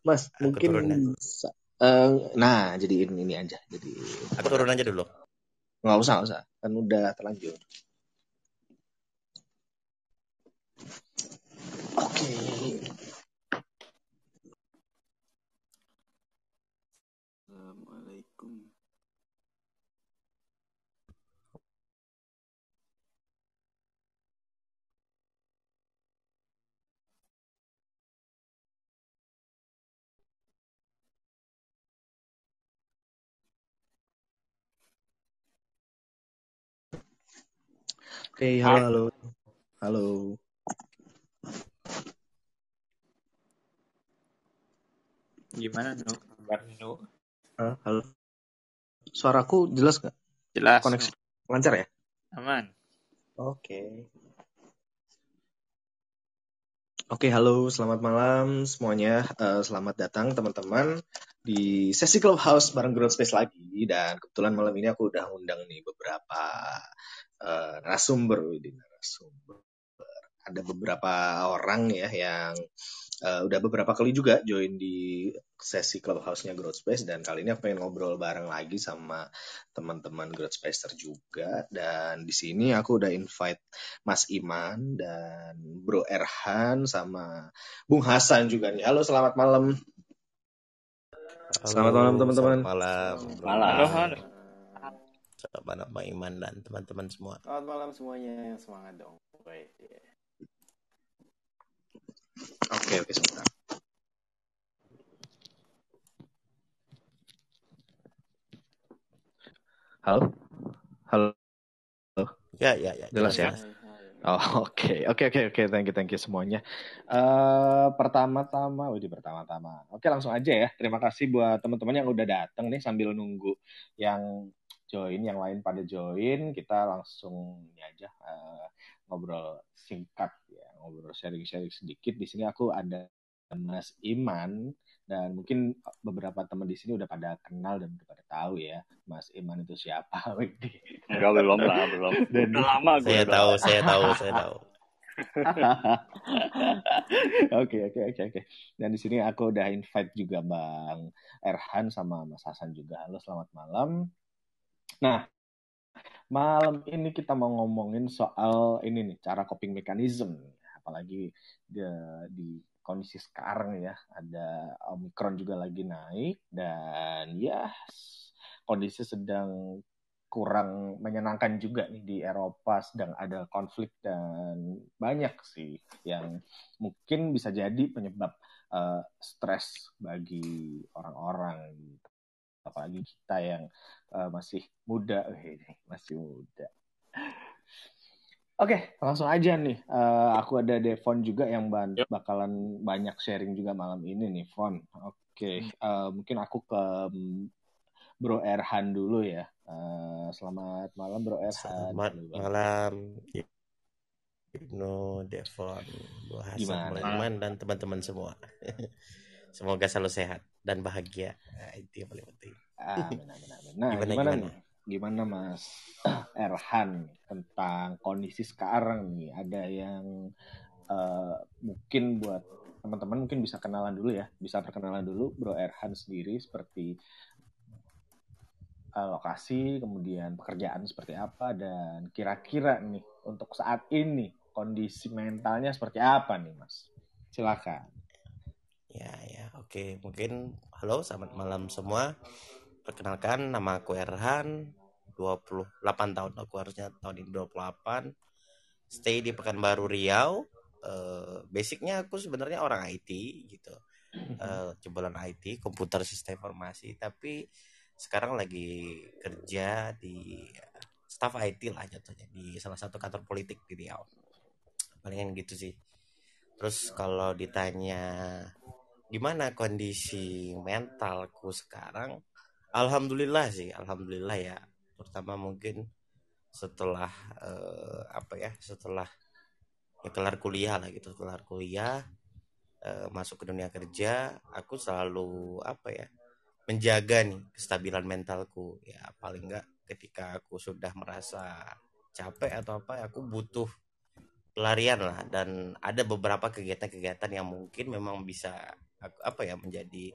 Mas, mungkin turun ya. bisa. eh, nah, jadi ini, ini aja. Jadi Aku turun aja dulu. nggak usah, nggak usah. Kan udah terlanjur. Oke. Assalamualaikum. Oke, halo, halo. Halo. Gimana Nu? Kabar Nu? Halo, halo. Suaraku jelas nggak? Jelas. Koneksi lancar ya? Aman. Oke. Oke, halo, selamat malam semuanya. Eh, selamat datang teman-teman di sesi Clubhouse bareng Growth Space lagi. Dan kebetulan malam ini aku udah undang nih beberapa eh, narasumber. Widih, narasumber. Ada beberapa orang ya yang eh, udah beberapa kali juga join di sesi Clubhouse-nya Growth Space. Dan kali ini aku pengen ngobrol bareng lagi sama teman-teman Growth Spacer juga. Dan di sini aku udah invite Mas Iman dan Bro Erhan sama Bung Hasan juga nih. Halo, selamat malam. Selamat malam teman-teman. Selamat malam. Malam. Halo, halo. Selamat malam Pak Iman dan teman-teman semua. Selamat malam semuanya, semangat dong. Baik. ya. Oke, oke, sebentar. Halo? Halo? Ya, ya, ya. Jelas ya? Oh, oke, oke, oke, oke, thank you, thank you semuanya. Eh, pertama-tama, wih, pertama-tama. Oke, langsung aja ya. Terima kasih buat teman-teman yang udah datang nih sambil nunggu yang join, yang lain pada join. Kita langsung ini aja eh, ngobrol singkat ya, ngobrol sharing-sharing sedikit. Di sini aku ada Mas Iman dan mungkin beberapa teman di sini udah pada kenal dan udah pada tahu ya Mas Iman itu siapa. Enggak belum lah, belum. Dan Udah lama gue. Saya tahu, saya tahu, saya tahu. Oke oke oke oke. Dan di sini aku udah invite juga Bang Erhan sama Mas Hasan juga. Halo selamat malam. Nah malam ini kita mau ngomongin soal ini nih cara coping mechanism. Apalagi di, di kondisi sekarang ya ada Omicron juga lagi naik dan ya kondisi sedang kurang menyenangkan juga nih di Eropa sedang ada konflik dan banyak sih yang mungkin bisa jadi penyebab eh, stres bagi orang-orang gitu. Apalagi kita yang eh, masih muda masih muda Oke, langsung aja nih. Eh, aku ada Devon juga yang ban- bakalan banyak sharing juga malam ini nih, Von. Oke, eh, mungkin aku ke mm, Bro Erhan dulu ya. Eh, selamat malam Bro Erhan. Selamat malam. Ibnu, Devon, Bu Hasan, dan teman-teman semua. Semoga selalu sehat dan bahagia. Nah, itu yang paling penting. Amin, amin, amin. Nah, Gimana, gimana, gimana? nih? Gimana Mas Erhan tentang kondisi sekarang nih? Ada yang eh, mungkin buat teman-teman mungkin bisa kenalan dulu ya, bisa perkenalan dulu Bro Erhan sendiri seperti eh, lokasi, kemudian pekerjaan seperti apa dan kira-kira nih untuk saat ini kondisi mentalnya seperti apa nih Mas? Silakan. Ya, ya, oke. Mungkin halo, selamat malam semua. Perkenalkan, nama aku Erhan. 28 tahun aku harusnya tahun ini 28. Stay di Pekanbaru Riau. Eh, basicnya aku sebenarnya orang IT gitu. Eh, jebolan IT, komputer sistem informasi. Tapi sekarang lagi kerja di staff IT lah jatuhnya di salah satu kantor politik di Riau. Palingan gitu sih. Terus kalau ditanya gimana kondisi mentalku sekarang? Alhamdulillah sih alhamdulillah ya. Terutama mungkin setelah eh, apa ya setelah ya kelar kuliah lah gitu kelar kuliah eh, masuk ke dunia kerja aku selalu apa ya menjaga nih kestabilan mentalku. Ya paling enggak ketika aku sudah merasa capek atau apa aku butuh pelarian lah. Dan ada beberapa kegiatan-kegiatan yang mungkin memang bisa apa ya menjadi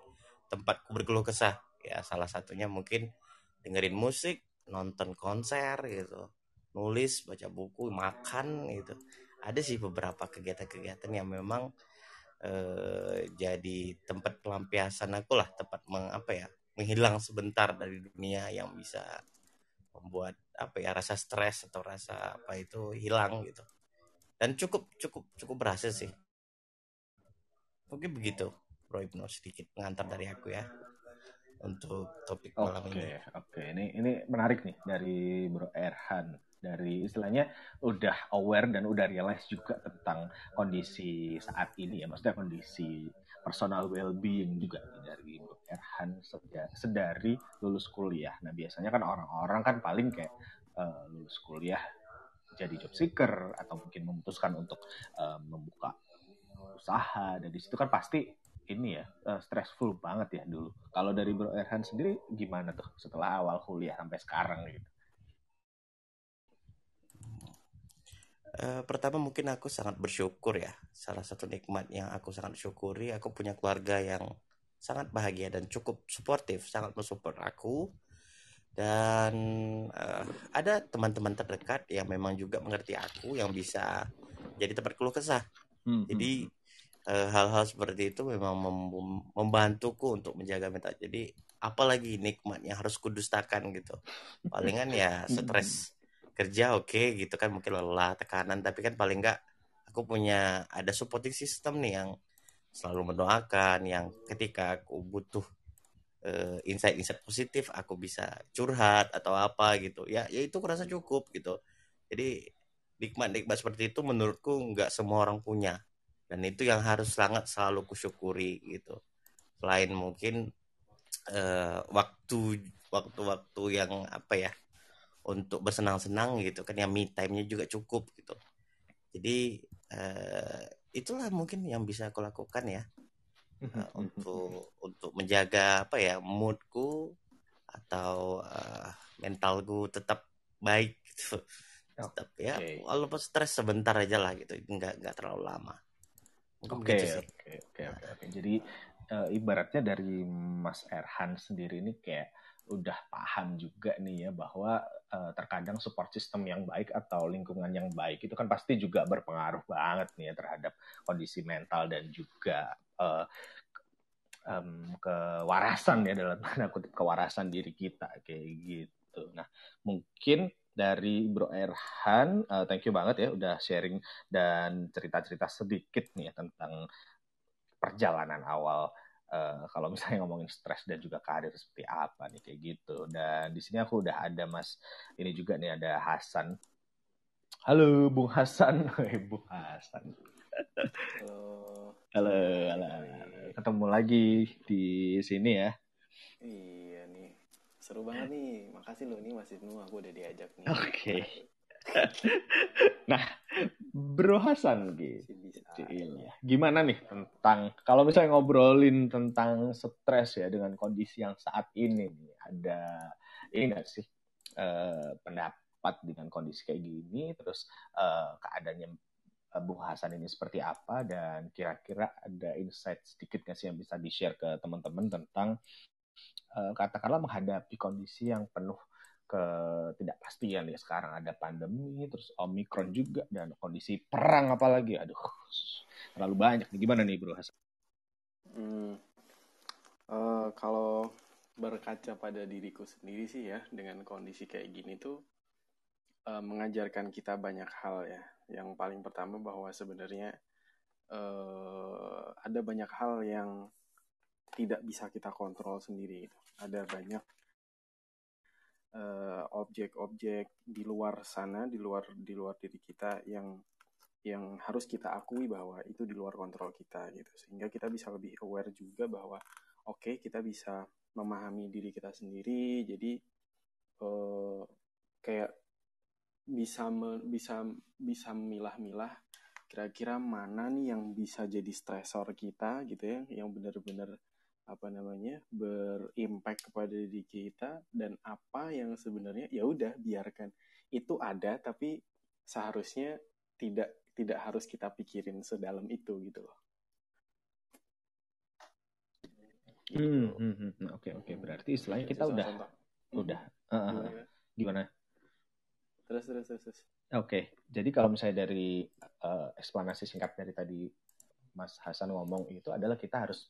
tempatku berkeluh kesah. Ya salah satunya mungkin dengerin musik nonton konser gitu nulis baca buku makan gitu. Ada sih beberapa kegiatan-kegiatan yang memang eh, jadi tempat pelampiasan aku lah tempat meng, apa ya menghilang sebentar dari dunia yang bisa membuat apa ya rasa stres atau rasa apa itu hilang gitu. Dan cukup cukup cukup berhasil sih. Mungkin begitu Bro Ibnu sedikit pengantar dari aku ya untuk topik malam Oke, ini oke. Ini ini menarik nih dari Bro Erhan. Dari istilahnya udah aware dan udah realize juga tentang kondisi saat ini ya. Maksudnya kondisi personal well-being juga dari Bro Erhan sedari lulus kuliah. Nah, biasanya kan orang-orang kan paling kayak eh, lulus kuliah jadi job seeker atau mungkin memutuskan untuk eh, membuka usaha dan di situ kan pasti ini ya eh, stressful banget ya dulu. Kalau dari Bro Erhan sendiri gimana tuh setelah awal kuliah sampai sekarang gitu? Eh, pertama mungkin aku sangat bersyukur ya salah satu nikmat yang aku sangat syukuri aku punya keluarga yang sangat bahagia dan cukup suportif sangat mensupport aku dan eh, ada teman-teman terdekat yang memang juga mengerti aku yang bisa jadi tempat keluh kesah Hmm, jadi eh, hal-hal seperti itu memang mem- membantuku untuk menjaga mental. Jadi apalagi nikmat yang harus kudustakan gitu. Palingan ya stres kerja oke gitu kan mungkin lelah tekanan. Tapi kan paling enggak aku punya ada supporting system nih yang selalu mendoakan yang ketika aku butuh eh, insight-insight positif aku bisa curhat atau apa gitu. Ya ya itu kurasa cukup gitu. Jadi nikmat-nikmat seperti itu menurutku nggak semua orang punya dan itu yang harus sangat selalu kusyukuri gitu. Selain mungkin eh, waktu waktu-waktu yang apa ya untuk bersenang-senang gitu kan ya me time-nya juga cukup gitu. Jadi eh, itulah mungkin yang bisa aku lakukan ya. Eh, untuk untuk menjaga apa ya moodku atau eh, mentalku tetap baik gitu. Tetap ya Oke. walaupun stres sebentar aja lah gitu nggak nggak terlalu lama Oke, sih oke, oke, oke, oke. Jadi eh, ibaratnya dari Mas Erhan sendiri ini kayak udah paham juga nih ya bahwa eh, terkadang support system yang baik atau lingkungan yang baik itu kan pasti juga berpengaruh banget nih ya terhadap kondisi mental dan juga eh, em, kewarasan ya dalam tanda kutip kewarasan diri kita kayak gitu. Nah mungkin dari Bro Erhan, eh, thank you banget ya udah sharing dan cerita-cerita sedikit nih ya tentang perjalanan awal eh, kalau misalnya ngomongin stres dan juga karir seperti apa nih kayak gitu. Dan di sini aku udah ada Mas ini juga nih ada Hasan. Halo Bung Hasan, Bung Hasan. Halo. Halo, halo. Ketemu lagi di sini ya. Iya. Seru banget nih. Makasih loh nih Mas Ibnu aku udah diajak nih. Oke. nah, Bro Hasan gitu. Gimana nih tentang kalau misalnya ngobrolin tentang stres ya dengan kondisi yang saat ini nih ada ini nggak sih eh, pendapat dengan kondisi kayak gini terus eh, keadaannya eh, Bung Hasan ini seperti apa dan kira-kira ada insight sedikit nggak sih yang bisa di share ke teman-teman tentang katakanlah menghadapi kondisi yang penuh ketidakpastian ya sekarang ada pandemi terus omikron juga dan kondisi perang apalagi aduh terlalu banyak nih gimana nih bro Hasan Hmm. Eh, kalau berkaca pada diriku sendiri sih ya dengan kondisi kayak gini tuh eh, mengajarkan kita banyak hal ya. Yang paling pertama bahwa sebenarnya eh, ada banyak hal yang tidak bisa kita kontrol sendiri. gitu. Ada banyak eh, objek-objek di luar sana, di luar di luar diri kita yang yang harus kita akui bahwa itu di luar kontrol kita gitu. Sehingga kita bisa lebih aware juga bahwa oke kita bisa memahami diri kita sendiri. Jadi eh, kayak bisa me- bisa bisa memilah-milah kira-kira mana nih yang bisa jadi stresor kita gitu ya, yang benar-benar apa namanya berimpact kepada diri kita dan apa yang sebenarnya ya udah biarkan itu ada tapi seharusnya tidak tidak harus kita pikirin sedalam itu gitu loh. Gitu. Hmm, hmm, hmm, hmm. Oke oke berarti istilahnya kita udah contoh. udah uh, gimana? gimana? Terus terus terus. terus. Oke okay. jadi kalau misalnya dari uh, eksplanasi singkat dari tadi Mas Hasan ngomong itu adalah kita harus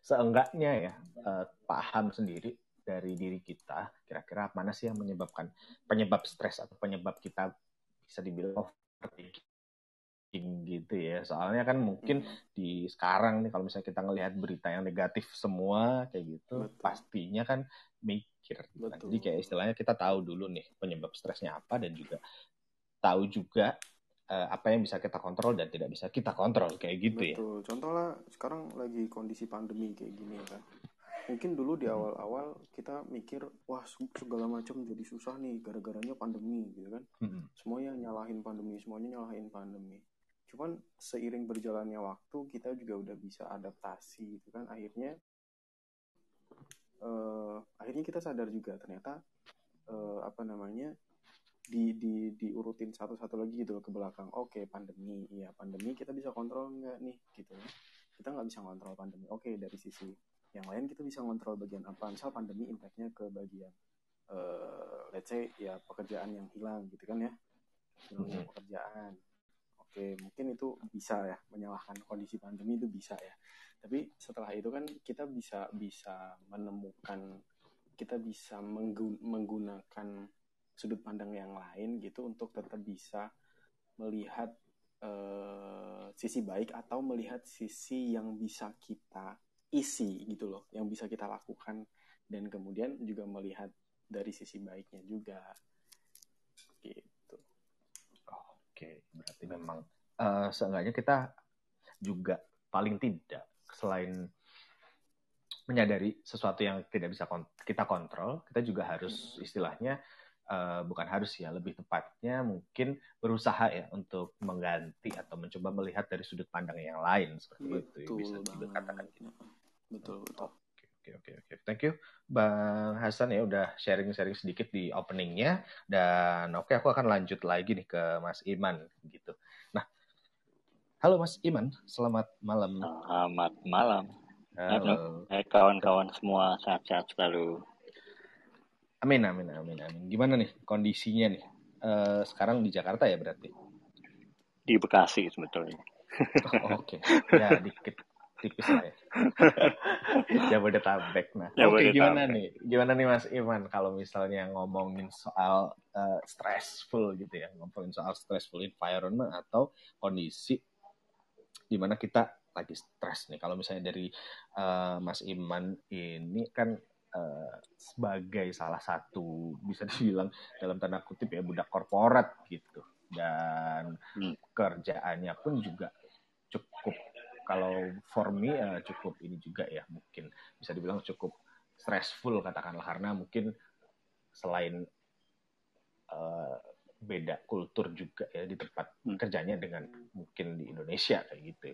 seenggaknya ya uh, paham sendiri dari diri kita kira-kira mana sih yang menyebabkan penyebab stres atau penyebab kita bisa dibilang overthinking gitu ya. Soalnya kan mungkin hmm. di sekarang nih kalau misalnya kita ngelihat berita yang negatif semua kayak gitu, Betul. pastinya kan mikir. Gitu kan. Jadi kayak istilahnya kita tahu dulu nih penyebab stresnya apa dan juga tahu juga uh, apa yang bisa kita kontrol dan tidak bisa kita kontrol kayak gitu Betul. ya. Betul. Contoh lah sekarang lagi kondisi pandemi kayak gini ya kan. Mungkin dulu di hmm. awal-awal kita mikir wah segala macam jadi susah nih gara-garanya pandemi gitu kan. Hmm. Semuanya nyalahin pandemi, semuanya nyalahin pandemi cuman seiring berjalannya waktu kita juga udah bisa adaptasi gitu kan akhirnya uh, akhirnya kita sadar juga ternyata uh, apa namanya di di diurutin satu-satu lagi gitu loh ke belakang. Oke okay, pandemi. Iya pandemi kita bisa kontrol nggak nih? Gitu ya. Kita nggak bisa kontrol pandemi. Oke okay, dari sisi yang lain kita bisa kontrol bagian apa? Misal pandemi impactnya ke bagian uh, let's say ya pekerjaan yang hilang gitu kan ya. Hilangnya hmm. pekerjaan. Oke, mungkin itu bisa ya menyalahkan kondisi pandemi itu bisa ya. Tapi setelah itu kan kita bisa bisa menemukan kita bisa menggunakan sudut pandang yang lain gitu untuk tetap bisa melihat uh, sisi baik atau melihat sisi yang bisa kita isi gitu loh, yang bisa kita lakukan dan kemudian juga melihat dari sisi baiknya juga. Gitu. Oke, berarti memang uh, seenggaknya kita juga paling tidak selain menyadari sesuatu yang tidak bisa kita kontrol, kita juga harus istilahnya uh, bukan harus ya, lebih tepatnya mungkin berusaha ya untuk mengganti atau mencoba melihat dari sudut pandang yang lain seperti betul itu bisa dikatakan gitu. Betul, betul. Oke, oke, oke. Thank you, Bang Hasan ya udah sharing-sharing sedikit di openingnya. Dan oke, okay, aku akan lanjut lagi nih ke Mas Iman gitu. Nah, halo Mas Iman, selamat malam. Selamat malam. Halo. Hai kawan-kawan semua, sehat-sehat selalu. Amin, amin, amin, amin. Gimana nih kondisinya nih? Uh, sekarang di Jakarta ya berarti? Di Bekasi sebetulnya. Oh, Oke, okay. ya dikit tipis lah ya. Jabodetabek. Nah, oke okay, gimana nih? Gimana nih Mas Iman kalau misalnya ngomongin soal uh, stressful gitu ya, ngomongin soal stressful environment atau kondisi di mana kita lagi stres nih. Kalau misalnya dari uh, Mas Iman ini kan uh, sebagai salah satu bisa dibilang dalam tanda kutip ya budak korporat gitu dan hmm. kerjaannya pun juga cukup kalau for me uh, cukup ini juga ya mungkin bisa dibilang cukup stressful katakanlah karena mungkin selain uh, beda kultur juga ya di tempat hmm. kerjanya dengan mungkin di Indonesia kayak gitu.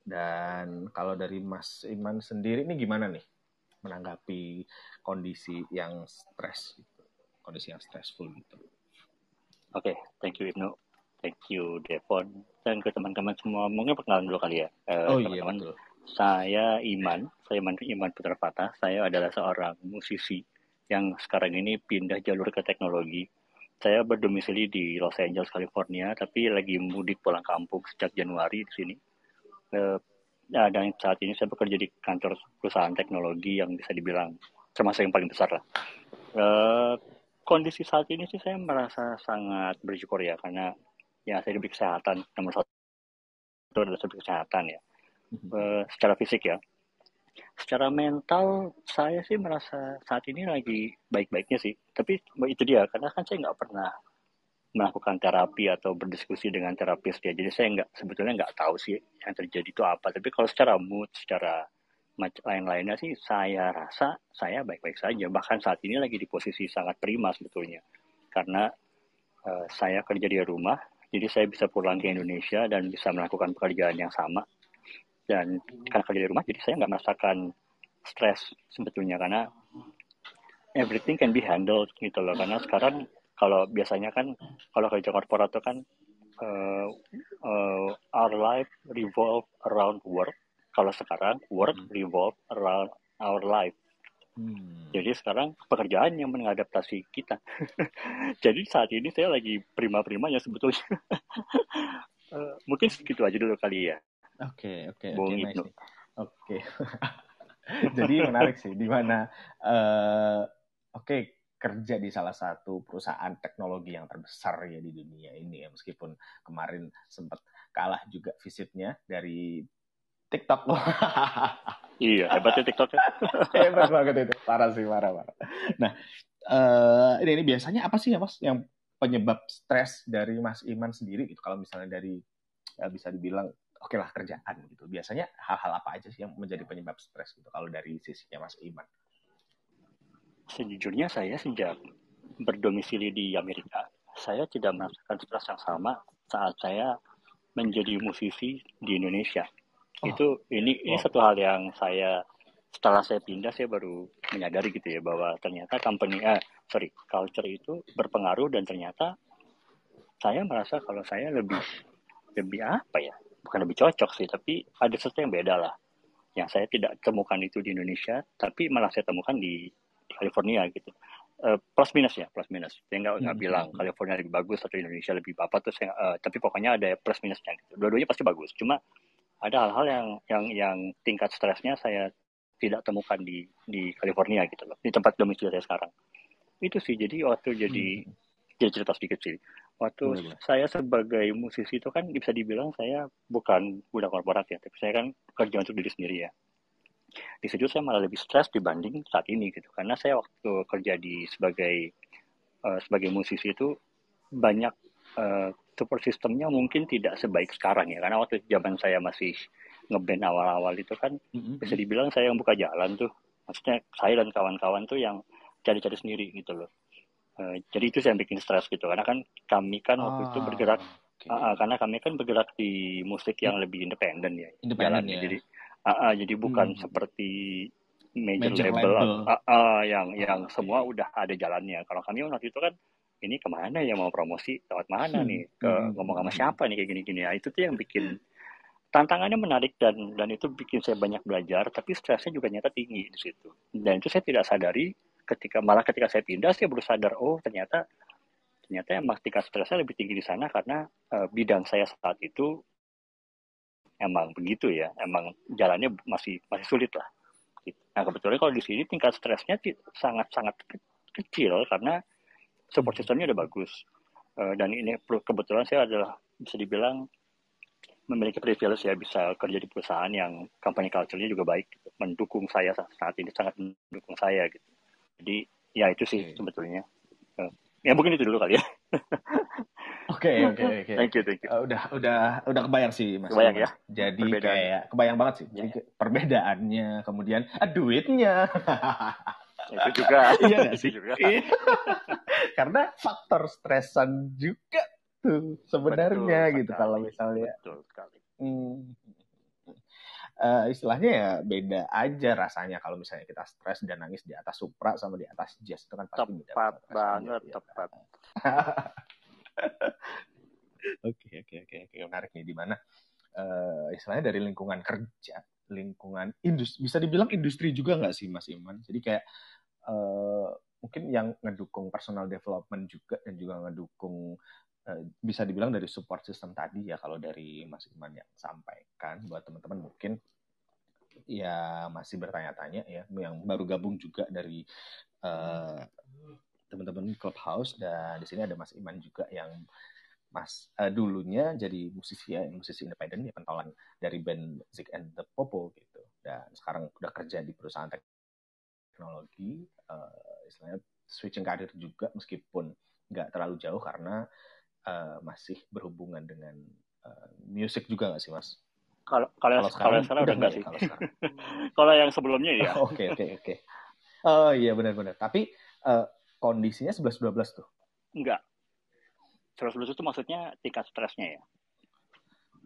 Dan kalau dari Mas Iman sendiri ini gimana nih menanggapi kondisi yang stres gitu, kondisi yang stressful gitu. Oke, okay, thank you Ibnu. Thank you Devon dan ke teman-teman semua. Mungkin perkenalan dulu kali ya. Uh, oh iya betul. Saya Iman, saya Iman, Iman Putra Fatah. Saya adalah seorang musisi yang sekarang ini pindah jalur ke teknologi. Saya berdomisili di Los Angeles, California, tapi lagi mudik pulang kampung sejak Januari di sini. Uh, ya, dan saat ini saya bekerja di kantor perusahaan teknologi yang bisa dibilang termasuk yang paling besar lah. Uh, kondisi saat ini sih saya merasa sangat bersyukur ya karena ya saya diberi kesehatan. Nomor satu itu adalah diberi kesehatan ya. Uh, secara fisik ya. Secara mental saya sih merasa saat ini lagi baik-baiknya sih. Tapi itu dia karena kan saya nggak pernah melakukan terapi atau berdiskusi dengan terapis ya jadi saya nggak sebetulnya nggak tahu sih yang terjadi itu apa. Tapi kalau secara mood secara lain-lainnya sih saya rasa saya baik-baik saja. Bahkan saat ini lagi di posisi sangat prima sebetulnya. Karena uh, saya kerja di rumah jadi saya bisa pulang ke Indonesia dan bisa melakukan pekerjaan yang sama. Dan karena kerja di rumah, jadi saya nggak merasakan stres sebetulnya. Karena everything can be handled gitu loh. Karena sekarang kalau biasanya kan kalau kerja korporat itu kan uh, uh, our life revolve around work. Kalau sekarang work Hmm. revolve around our life. Hmm. Jadi sekarang pekerjaan yang mengadaptasi kita. Jadi saat ini saya lagi prima-primanya sebetulnya. Eh, mungkin segitu aja dulu kali ya. Oke, oke, oke, Bung Ibnu. Oke. Jadi menarik sih di mana eh oke kerja di salah satu perusahaan teknologi yang terbesar ya di dunia ini ya meskipun kemarin sempat kalah juga visitnya dari TikTok. Iya, hebatnya TikTok ya. Hebat banget itu. Parah sih, parah, parah. Nah, eh ini, ini biasanya apa sih ya Mas yang penyebab stres dari Mas Iman sendiri gitu kalau misalnya dari eh, bisa dibilang oke lah kerjaan gitu. Biasanya hal-hal apa aja sih yang menjadi penyebab stres gitu kalau dari sisinya Mas Iman? Sejujurnya saya sejak berdomisili di Amerika, saya tidak merasakan stres yang sama saat saya menjadi musisi di Indonesia. Oh. Itu ini ini Wow. satu hal yang saya setelah saya pindah saya baru menyadari gitu ya bahwa ternyata company eh sorry culture itu berpengaruh dan ternyata saya merasa kalau saya lebih lebih apa ya bukan lebih cocok sih tapi ada sesuatu yang beda lah yang saya tidak temukan itu di Indonesia tapi malah saya temukan di California gitu. Eh, plus minus ya plus minus. Saya nggak nggak Hmm, bilang hmm, hmm. California lebih bagus atau Indonesia lebih apa tuh saya eh, tapi pokoknya ada plus minusnya gitu. Dua-duanya pasti bagus. Cuma ada hal-hal yang yang yang tingkat stresnya saya tidak temukan di di California gitu loh. Di tempat domisili saya sekarang. Itu sih. Jadi waktu jadi Hmm. jadi cerita sedikit sih. Waktu boleh. saya sebagai musisi itu kan bisa dibilang saya bukan budak korporat ya tapi saya kan kerja untuk diri sendiri ya di situ saya malah lebih stres dibanding saat ini gitu. Karena saya waktu kerja di sebagai eh, sebagai musisi itu banyak eh, support sistemnya mungkin tidak sebaik sekarang ya. Karena waktu zaman saya masih ngeband awal-awal itu kan Hmm, bisa dibilang saya yang buka jalan tuh. Maksudnya saya dan kawan-kawan tuh yang cari-cari sendiri gitu loh. Eh, jadi itu yang bikin stres gitu. Karena kan kami kan waktu itu Ah, bergerak oke. ah, ah, karena kami kan bergerak di musik yang lebih independen ya Independen ya. jadi jadi bukan Hmm. seperti major, Major label, label. yang yang semua udah ada jalannya. Kalau kami waktu itu kan ini ke mana ya mau promosi? Lewat mana Hmm, nih? Ke hmm, ngomong sama siapa nih kayak gini-gini. Ya itu tuh yang bikin tantangannya menarik dan dan itu bikin saya banyak belajar tapi stresnya juga nyata tinggi di situ. Dan itu saya tidak sadari ketika malah ketika saya pindah saya baru sadar oh ternyata ternyata emang tingkat stresnya lebih tinggi di sana karena eh, bidang saya saat itu emang begitu ya. Emang jalannya masih masih sulit lah. Nah kebetulan kalau di sini tingkat stresnya sangat sangat ke- kecil karena support systemnya udah bagus. Eh, dan ini kebetulan saya adalah bisa dibilang memiliki privilege ya bisa kerja di perusahaan yang company culture-nya juga baik gitu. mendukung saya saat ini sangat mendukung saya gitu. Jadi ya itu sih sebetulnya. Eh, ya mungkin itu dulu kali ya Oke, oke, oke. thank you thank you Eh, udah udah udah kebayang sih Mas. Kebayang ya? Jadi Perbedaan. kayak kebayang banget sih. Jadi ke- perbedaannya, kemudian ah, duitnya. itu juga iya itu sih? juga Iya. Karena faktor stresan juga tuh sebenarnya Betul gitu sekali. kalau misalnya betul sekali hmm, eh, istilahnya ya beda aja rasanya kalau misalnya kita stres dan nangis di atas Supra sama di atas Jazz itu kan pasti beda tepat banget rasanya, banget tepat Oke, oke, oke, oke, menarik nih di mana eh, istilahnya dari lingkungan kerja, lingkungan industri, bisa dibilang industri juga nggak sih Mas Iman? Jadi kayak eh, mungkin yang ngedukung personal development juga dan juga ngedukung eh, bisa dibilang dari support system tadi ya kalau dari Mas Iman yang sampaikan buat teman-teman mungkin ya masih bertanya-tanya ya yang baru gabung juga dari eh, teman-teman clubhouse dan di sini ada Mas Iman juga yang Mas eh, dulunya jadi musisi ya musisi independen ya pentolan dari band Zik and the Popo gitu dan sekarang udah kerja di perusahaan teknologi eh, istilahnya switching karir juga meskipun nggak terlalu jauh karena eh, masih berhubungan dengan eh, musik juga nggak sih Mas? kalau kalau yang- kalau yang sekarang udah enggak ya sih kalau sekarang. kalau yang sebelumnya ya Oke oke oke. Oh iya benar-benar. Tapi eh, kondisinya 11-12 tuh. enggak terus lulus itu maksudnya tingkat stresnya ya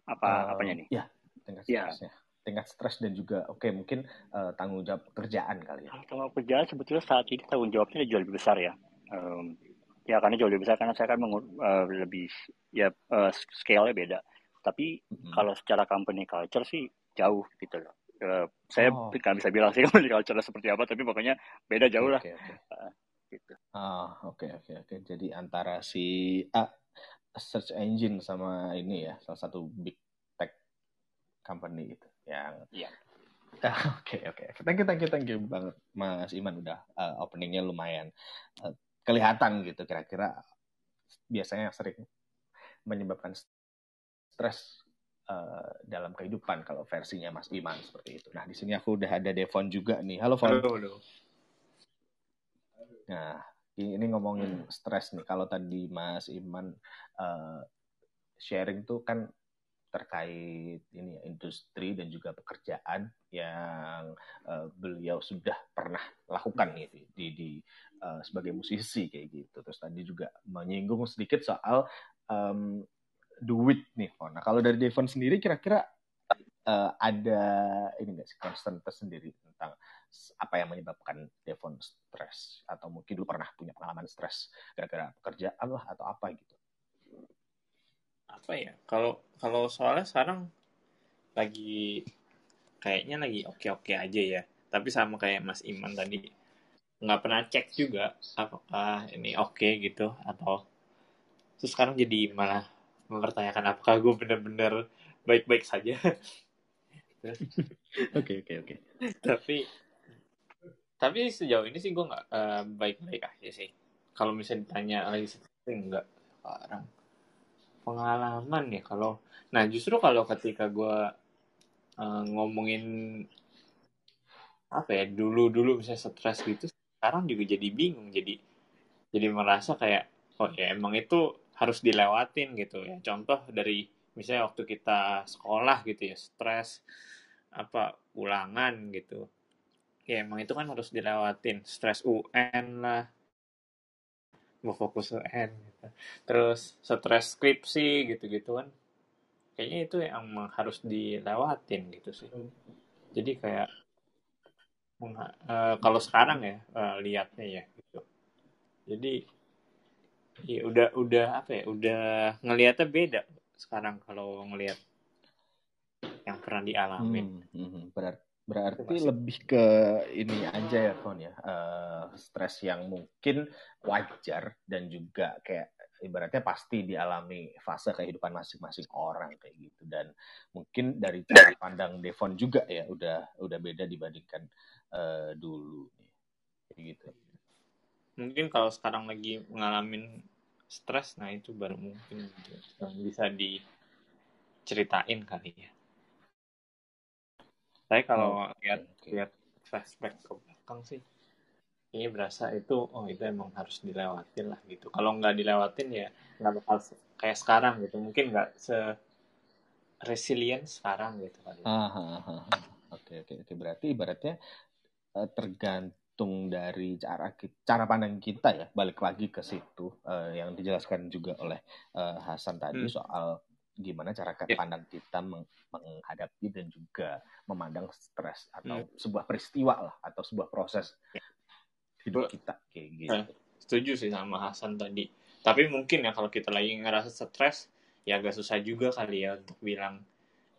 apa Eh, apanya nih Ya, tingkat Ya. stresnya. Tingkat stres dan juga oke mungkin eh, tanggung jawab pekerjaan kali ya. Kalau kerjaan sebetulnya saat ini tanggung jawabnya jauh lebih besar ya. Em, ya karena jauh lebih besar karena saya kan mengur- uh, lebih ya uh, scale-nya beda. Tapi Mm-mm. kalau secara company culture sih jauh gitu loh. Uh, saya Oh. nggak bisa bilang sih company culture seperti apa, tapi pokoknya beda jauh lah Oke, oke. Gitu. Ah, oke oke oke. Jadi antara si ah, search engine sama ini ya, salah satu big tech company itu yang Iya. Ah, Oke oke. Thank you thank you thank you banget Mas Iman udah uh, openingnya lumayan uh, kelihatan gitu kira-kira biasanya yang sering menyebabkan stres uh, dalam kehidupan kalau versinya Mas Iman seperti itu. Nah di sini aku udah ada Devon juga nih. Halo Von. Halo, halo. Nah, ini ngomongin stres nih. Kalau tadi Mas Iman uh, sharing tuh kan terkait ini ya, industri dan juga pekerjaan yang uh, beliau sudah pernah lakukan gitu di, di uh, sebagai musisi kayak gitu. Terus tadi juga menyinggung sedikit soal um, duit nih. Nah, kalau dari Devon sendiri kira-kira uh, ada ini nggak sih concern tersendiri tentang apa yang menyebabkan Devon stres atau mungkin dulu pernah punya pengalaman stres gara-gara pekerjaan lah atau apa gitu. Apa ya? Kalau kalau soalnya sekarang lagi kayaknya lagi oke-oke aja ya. Tapi sama kayak Mas Iman tadi nggak pernah cek juga apakah ini oke gitu atau terus sekarang jadi malah mempertanyakan apakah gue bener-bener baik-baik saja. Oke oke oke. tapi tapi sejauh ini sih gue nggak eh, baik-baik aja sih. Kalau misalnya ditanya lagi sering nggak. Sekarang pengalaman ya kalau nah justru kalau ketika gue eh, ngomongin apa ya dulu dulu misalnya stres gitu sekarang juga jadi bingung jadi jadi merasa kayak oh ya emang itu harus dilewatin gitu ya. Contoh dari misalnya waktu kita sekolah gitu ya stres apa ulangan gitu ya emang itu kan harus dilewatin. Stres UN lah. Mau fokus UN gitu. terus stres skripsi gitu-gitu kan. Kayaknya itu yang harus dilewatin gitu sih. Jadi kayak eh, kalau sekarang ya eh, lihatnya ya gitu. Jadi ya udah udah apa ya udah ngelihatnya beda sekarang kalau ngelihat yang pernah dialamin. Hmm, hmm, berar- berarti Masih. lebih ke ini aja ya Fon ya, eh, stres yang mungkin wajar dan juga kayak ibaratnya pasti dialami fase kehidupan masing-masing orang kayak gitu. Dan mungkin dari cara pandang Devon juga ya udah udah beda dibandingkan eh, dulu nih. Kayak gitu. mungkin kalau sekarang lagi ngalamin stres nah itu baru mungkin yang bisa diceritain kali ya saya kalau Oke, lihat oke. lihat flashback ke belakang sih ini berasa itu oh itu emang harus dilewatin lah gitu kalau nggak dilewatin ya nggak bakal kayak sekarang gitu mungkin nggak se resilient sekarang gitu kali ya. Ah, ah, ah. Oke oke oke berarti ibaratnya eh, tergantung dari cara cara pandang kita ya balik lagi ke situ eh, yang dijelaskan juga oleh eh, Hasan tadi Hmm. soal gimana cara pandang kita meng- menghadapi dan juga memandang stres atau Hmm. sebuah peristiwa lah atau sebuah proses hidup Betul. kita kayak gitu. Eh, setuju sih sama Hasan tadi tapi mungkin ya kalau kita lagi ngerasa stres ya agak susah juga kali ya untuk bilang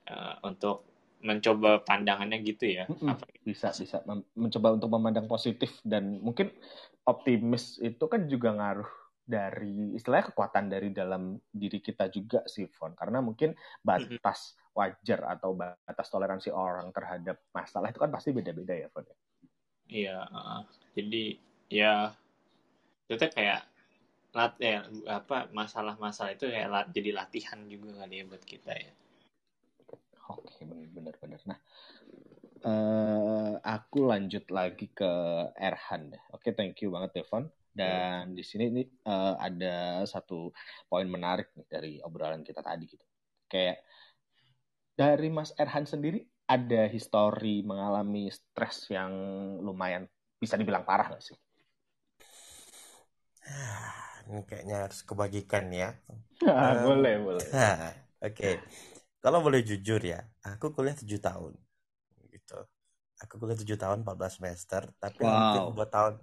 eh, untuk mencoba pandangannya gitu ya Mm-mm. apa bisa bisa mencoba untuk memandang positif dan mungkin optimis itu kan juga ngaruh dari istilahnya kekuatan dari dalam diri kita juga sih Fon karena mungkin batas wajar atau batas toleransi orang terhadap masalah itu kan pasti beda-beda ya Fon Iya, heeh. jadi ya itu kayak lat ya apa masalah-masalah itu kayak lat- jadi latihan juga kali ya buat kita ya. Oke, benar benar. Nah, eh, aku lanjut lagi ke Erhan. Oke, thank you banget Devon. Dan di sini nih eh, ada satu poin menarik nih dari obrolan kita tadi gitu. Kayak dari Mas Erhan sendiri ada histori mengalami stres yang lumayan bisa dibilang parah nggak sih? Ah, ini kayaknya harus kebagikan ya. Ah, Um, boleh, boleh. Nah, Oke, Kalau boleh jujur ya, aku kuliah 7 tahun. Gitu. Aku kuliah 7 tahun 14 semester, tapi Wow. 2 tahun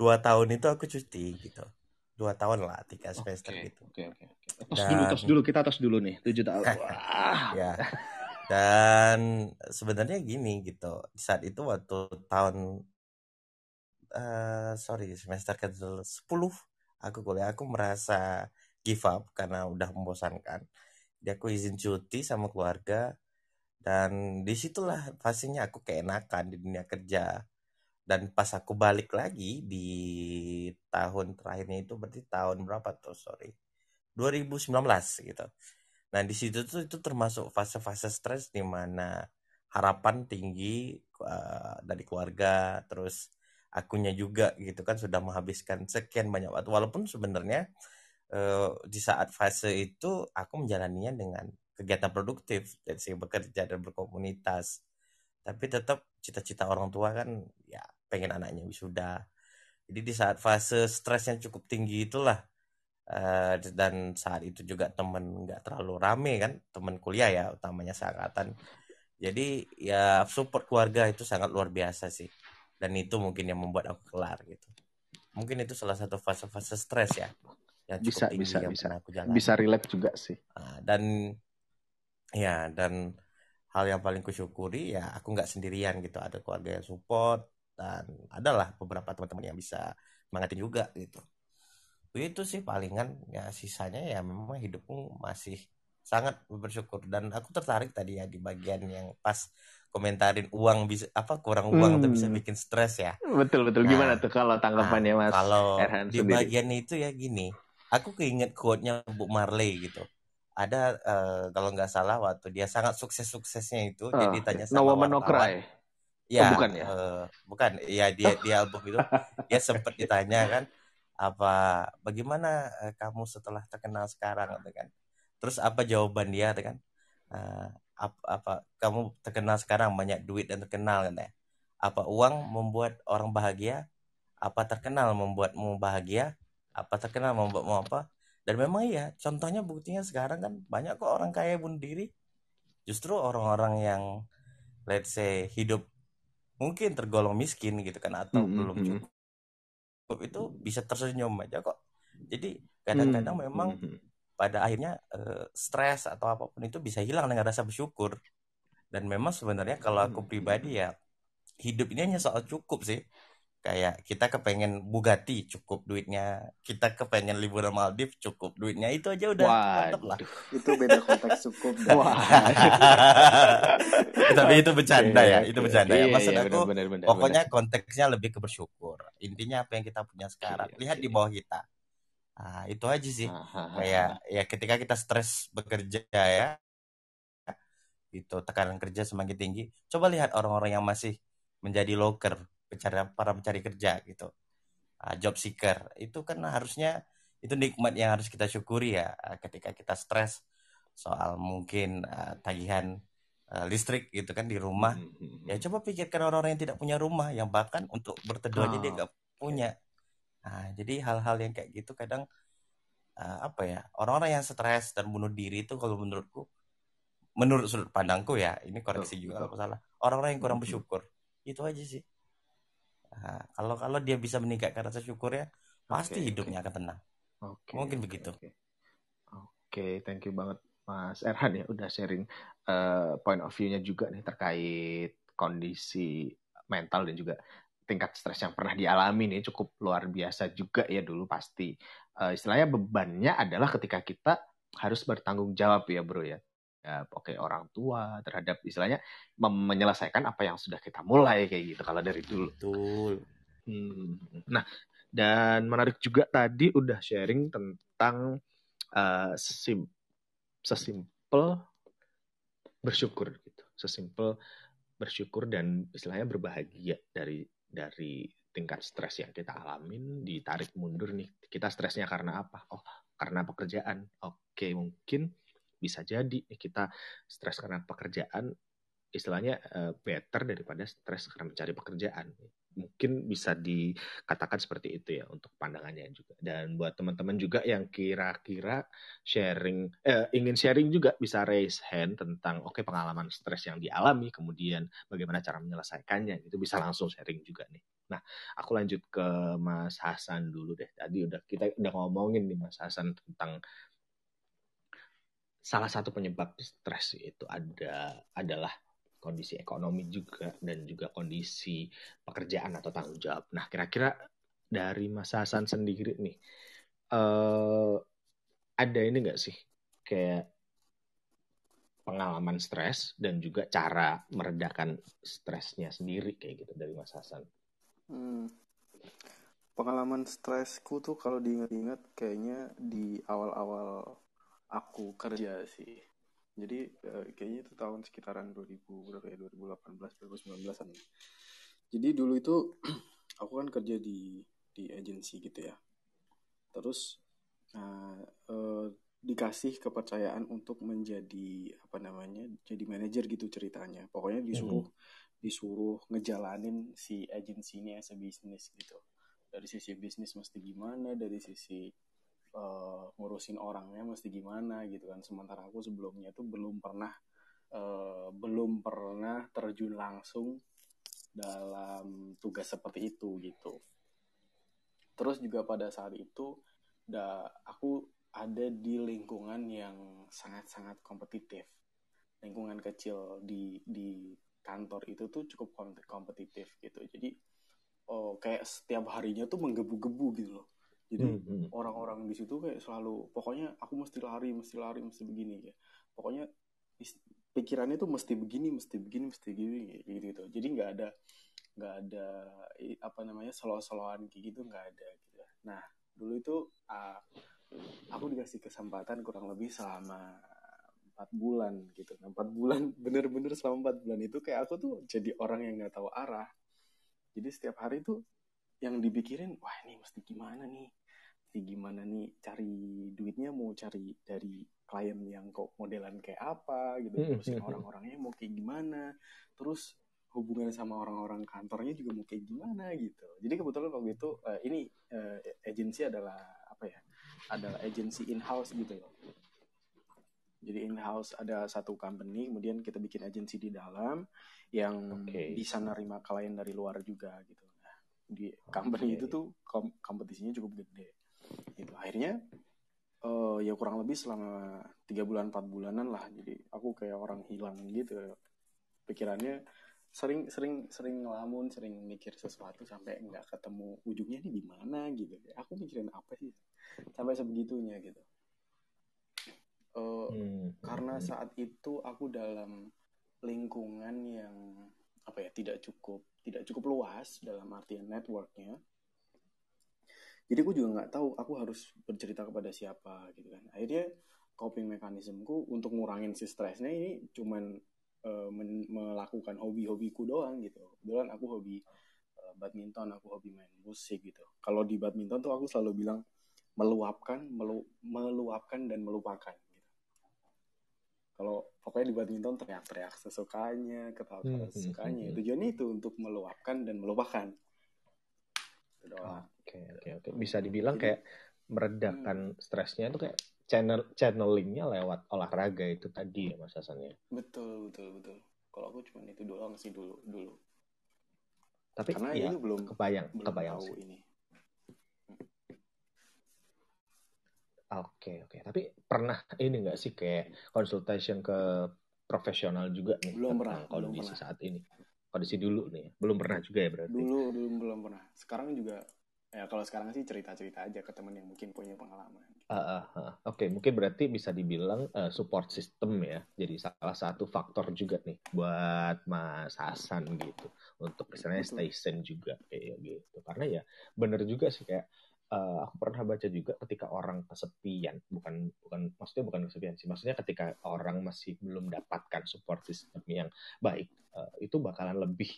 2 tahun itu aku cuti gitu. dua tahun lah tiga semester Oke, gitu oke, oke. oke. Tos dulu, Dan- tos dulu. Kita tos dulu nih. Tujuh tahun. Wah. ya dan sebenarnya gini gitu di saat itu waktu tahun eh sorry semester ke 10 aku kuliah aku merasa give up karena udah membosankan jadi aku izin cuti sama keluarga dan di situlah fasenya aku keenakan di dunia kerja dan pas aku balik lagi di tahun terakhirnya itu berarti tahun berapa tuh sorry 2019 gitu Nah, di situ tuh itu termasuk fase-fase stres di mana harapan tinggi uh, dari keluarga, terus akunya juga gitu kan sudah menghabiskan sekian banyak waktu. Walaupun sebenarnya uh, di saat fase itu aku menjalaninya dengan kegiatan produktif, dari segi bekerja dan berkomunitas. Tapi tetap cita-cita orang tua kan ya pengen anaknya wisuda. Jadi di saat fase stres yang cukup tinggi itulah Eh, dan saat itu juga temen nggak terlalu rame kan temen kuliah ya utamanya seangkatan jadi ya support keluarga itu sangat luar biasa sih dan itu mungkin yang membuat aku kelar gitu mungkin itu salah satu fase-fase stres ya yang cukup Bisa, tinggi bisa, yang bisa. pernah aku jalani Bisa relate juga sih. Nah, dan ya dan hal yang paling kusyukuri ya aku nggak sendirian gitu ada keluarga yang support dan adalah beberapa teman-teman yang bisa semangatin juga gitu itu sih palingan ya sisanya ya memang hidupku masih sangat bersyukur dan aku tertarik tadi ya di bagian yang pas komentarin uang bisa apa kurang uang tuh bisa Hmm. bikin stres ya Betul, betul. Nah, Gimana tuh kalau tanggapannya Nah, Mas kalau Erhan di sendiri? bagian itu ya gini, aku keinget quote-nya Bu Marley gitu. Ada eh, kalau nggak salah waktu dia sangat sukses-suksesnya itu, Ah, jadi ditanya no sama woman no cry. Ya, bukan ya? eh, bukan. Ya dia di album itu dia sempat ditanya kan apa bagaimana eh, kamu setelah terkenal sekarang gitu kan. Terus apa jawaban dia gitu kan? Eh, apa, apa kamu terkenal sekarang banyak duit dan terkenal kan ya? Apa uang membuat orang bahagia? Apa terkenal membuatmu bahagia? Apa terkenal membuatmu apa? Dan memang iya, contohnya buktinya sekarang kan banyak kok orang kaya bunuh diri. Justru orang-orang yang let's say hidup mungkin tergolong miskin gitu kan atau Hmm, hmm, belum cukup itu bisa tersenyum aja kok. Jadi kadang-kadang Hmm, memang hmm, hmm. pada akhirnya eh, stres atau apa pun itu bisa hilang dengan rasa bersyukur. Dan memang sebenarnya kalau aku pribadi ya hidup ini hanya soal cukup sih. Kayak kita kepengen Bugatti cukup duitnya, kita kepengen liburan Maldives cukup duitnya itu aja udah mantep lah. Itu beda konteks cukup. Wah. Tapi itu bercanda ya, itu oke. bercanda ya. Iya, Maksud iya, aku pokoknya konteksnya lebih ke bersyukur. Intinya apa yang kita punya sekarang, lihat di bawah kita. Nah, itu aja sih. Ah, ah, ah, Kayak ah. ya ketika kita stres bekerja ya, gitu tekanan kerja semakin tinggi. Coba lihat orang-orang yang masih menjadi loker, pencari para pencari kerja gitu. Ah, job seeker. Itu kan harusnya itu nikmat yang harus kita syukuri ya ah, ketika kita stres soal mungkin ah, tagihan ah, listrik gitu kan di rumah. Hmm, hmm, hmm. ya coba pikirkan orang-orang yang tidak punya rumah yang bahkan untuk berteduh aja dia nggak punya. Nah jadi hal-hal yang kayak gitu kadang ah, apa ya orang-orang yang stres dan bunuh diri itu kalau menurutku menurut sudut pandangku ya ini betul, koreksi juga betul. kalau salah orang-orang yang kurang bersyukur. Itu aja sih Nah, kalau kalau dia bisa meningkatkan rasa syukurnya pasti Oke, oke. hidupnya akan tenang Oke, mungkin oke, begitu oke. Oke, thank you banget Mas Erhan ya udah sharing eh, point of view-nya juga nih terkait kondisi mental dan juga tingkat stres yang pernah dialami nih cukup luar biasa juga ya dulu pasti. Eh, istilahnya bebannya adalah ketika kita harus bertanggung jawab ya bro ya. Ya, oke orang tua terhadap istilahnya menyelesaikan apa yang sudah kita mulai kayak gitu kalau dari dulu. betul Hmm. Nah, dan menarik juga tadi udah sharing tentang eh, sim- sesimpel bersyukur gitu. Sesimpel bersyukur dan istilahnya berbahagia dari dari tingkat stres yang kita alamin ditarik mundur nih. Kita stresnya karena apa? Oh, karena pekerjaan. Oke, mungkin bisa jadi nih kita stres karena pekerjaan istilahnya eh, better daripada stres karena mencari pekerjaan. Mungkin bisa dikatakan seperti itu ya untuk pandangannya juga. Dan buat teman-teman juga yang kira-kira sharing, eh, ingin sharing juga bisa raise hand tentang oke pengalaman stres yang dialami, kemudian bagaimana cara menyelesaikannya. Itu bisa langsung sharing juga nih. Nah, aku lanjut ke Mas Hasan dulu deh. Tadi udah kita udah ngomongin nih Mas Hasan tentang salah satu penyebab stres itu ada adalah kondisi ekonomi juga dan juga kondisi pekerjaan atau tanggung jawab. Nah, kira-kira dari Mas Hasan sendiri nih, eh, ada ini nggak sih kayak pengalaman stres dan juga cara meredakan stresnya sendiri kayak gitu dari Mas Hasan? Hmm. Pengalaman stresku tuh kalau diingat-ingat kayaknya di awal-awal aku kerja sih. Jadi uh, kayaknya itu tahun sekitaran 2000 berapa ya 2018 2019an. Jadi dulu itu aku kan kerja di di agensi gitu ya. Terus nah, uh, dikasih kepercayaan untuk menjadi apa namanya jadi manajer gitu ceritanya. Pokoknya disuruh mm -hmm disuruh ngejalanin si agensinya sebisnis gitu dari sisi bisnis mesti gimana dari sisi uh, ngurusin orangnya mesti gimana gitu kan. Sementara aku sebelumnya tuh belum pernah uh, belum pernah terjun langsung dalam tugas seperti itu gitu. Terus juga pada saat itu da aku ada di lingkungan yang sangat-sangat kompetitif. Lingkungan kecil di di kantor itu tuh cukup kompetitif gitu. Jadi oh kayak setiap harinya tuh menggebu-gebu gitu loh jadi hmm, hmm. orang-orang di situ kayak selalu pokoknya aku mesti lari mesti lari mesti begini ya pokoknya pikirannya tuh mesti begini mesti begini mesti begini gitu gitu jadi nggak ada nggak ada apa namanya selo-seloan kayak gitu nggak ada gitu. Nah dulu itu uh, aku dikasih kesempatan kurang lebih selama empat bulan gitu. Nah, empat bulan bener-bener selama empat bulan itu kayak aku tuh jadi orang yang nggak tahu arah. Jadi setiap hari tuh yang dipikirin wah ini mesti gimana nih mesti gimana nih cari duitnya mau cari dari klien yang kok modelan kayak apa gitu hmm, terus hmm, hmm. orang-orangnya mau kayak gimana terus hubungan sama orang-orang kantornya juga mau kayak gimana gitu jadi kebetulan waktu itu uh, ini uh, agensi adalah apa ya adalah agensi in house gitu loh jadi in-house ada satu company, kemudian kita bikin agensi di dalam yang okay. bisa nerima klien dari luar juga gitu. Di company okay. itu tuh kom kompetisinya cukup gede. Gitu. Akhirnya uh, ya kurang lebih selama tiga bulan empat bulanan lah. Jadi aku kayak orang hilang gitu. Pikirannya sering sering sering ngelamun, sering mikir sesuatu sampai nggak ketemu ujungnya ini gimana gitu. Aku mikirin apa sih sampai sebegitunya gitu. Uh, hmm. Karena saat itu aku dalam lingkungan yang apa ya tidak cukup tidak cukup luas dalam artian networknya. Jadi aku juga nggak tahu aku harus bercerita kepada siapa gitu kan. Akhirnya coping mekanismeku untuk ngurangin si stresnya ini cuman uh, melakukan hobi-hobiku doang gitu. Kebetulan aku hobi uh, badminton, aku hobi main musik gitu. Kalau di badminton tuh aku selalu bilang meluapkan, melu meluapkan dan melupakan kalau pokoknya di badminton teriak-teriak sesukanya ketawa-ketawa hmm, hmm, sesukanya. hmm, hmm, tujuannya itu untuk meluapkan dan melupakan. Oke oke oke. Bisa dibilang Jadi, kayak meredakan hmm. stresnya itu kayak channel channelingnya lewat olahraga itu tadi ya mas Hasan ya? Betul betul betul. Kalau aku cuma itu doang sih dulu dulu. Tapi karena ya, ini belum kebayang belum kebayang tahu sih. ini Oke, oke. Tapi pernah ini nggak sih kayak consultation ke profesional juga nih belum pernah kondisi belum saat ini? Kondisi dulu nih, belum pernah juga ya berarti? Dulu, dulu belum pernah. Sekarang juga ya kalau sekarang sih cerita-cerita aja ke temen yang mungkin punya pengalaman. Uh, uh, uh. Oke, okay, mungkin berarti bisa dibilang uh, support system ya. Jadi salah satu faktor juga nih buat Mas Hasan gitu untuk misalnya stay sane juga kayak gitu. Karena ya bener juga sih kayak uh, aku pernah baca juga ketika orang kesepian, bukan bukan maksudnya bukan kesepian sih, maksudnya ketika orang masih belum dapatkan support system yang baik, uh, itu bakalan lebih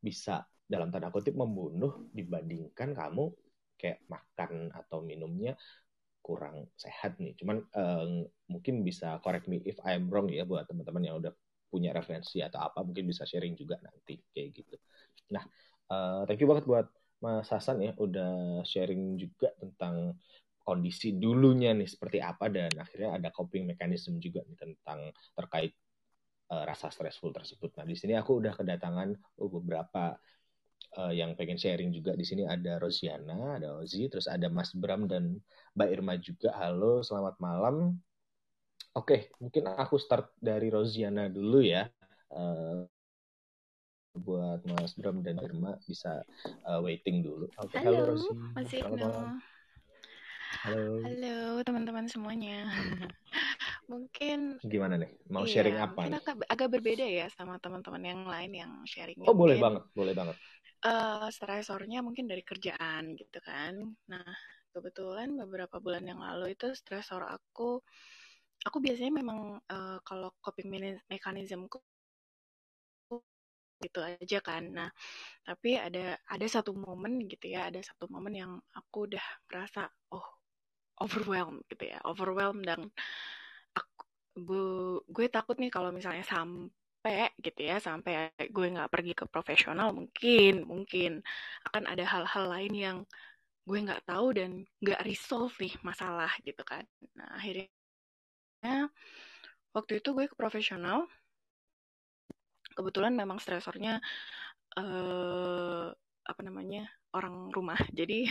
bisa dalam tanda kutip membunuh dibandingkan kamu kayak makan atau minumnya kurang sehat nih. Cuman uh, mungkin bisa correct me if I'm wrong ya buat teman-teman yang udah punya referensi atau apa mungkin bisa sharing juga nanti kayak gitu. Nah, uh, thank you banget buat Mas Hasan ya udah sharing juga tentang kondisi dulunya nih seperti apa dan akhirnya ada coping mechanism juga nih tentang terkait uh, rasa stressful tersebut. Nah di sini aku udah kedatangan beberapa uh, yang pengen sharing juga di sini ada Rosiana, ada Ozi, terus ada Mas Bram dan Mbak Irma juga. Halo, selamat malam. Oke, mungkin aku start dari Rosiana dulu ya. Uh, buat Mas Bram dan Irma bisa uh, waiting dulu. Oke, halo, halo Rosi. Mas. Halo. Halo teman-teman semuanya. mungkin gimana nih? Mau iya, sharing apa nih? Agak, agak berbeda ya sama teman-teman yang lain yang sharing. Oh, boleh banget, boleh banget. Uh, stresornya mungkin dari kerjaan gitu kan. Nah, kebetulan beberapa bulan yang lalu itu stresor aku aku biasanya memang uh, kalau coping mechanismku gitu aja kan. Nah, tapi ada ada satu momen gitu ya, ada satu momen yang aku udah merasa oh overwhelmed gitu ya, overwhelmed dan aku gue, gue takut nih kalau misalnya sampai gitu ya, sampai gue nggak pergi ke profesional mungkin mungkin akan ada hal-hal lain yang gue nggak tahu dan nggak resolve nih masalah gitu kan. Nah akhirnya waktu itu gue ke profesional kebetulan memang stresornya uh, apa namanya orang rumah jadi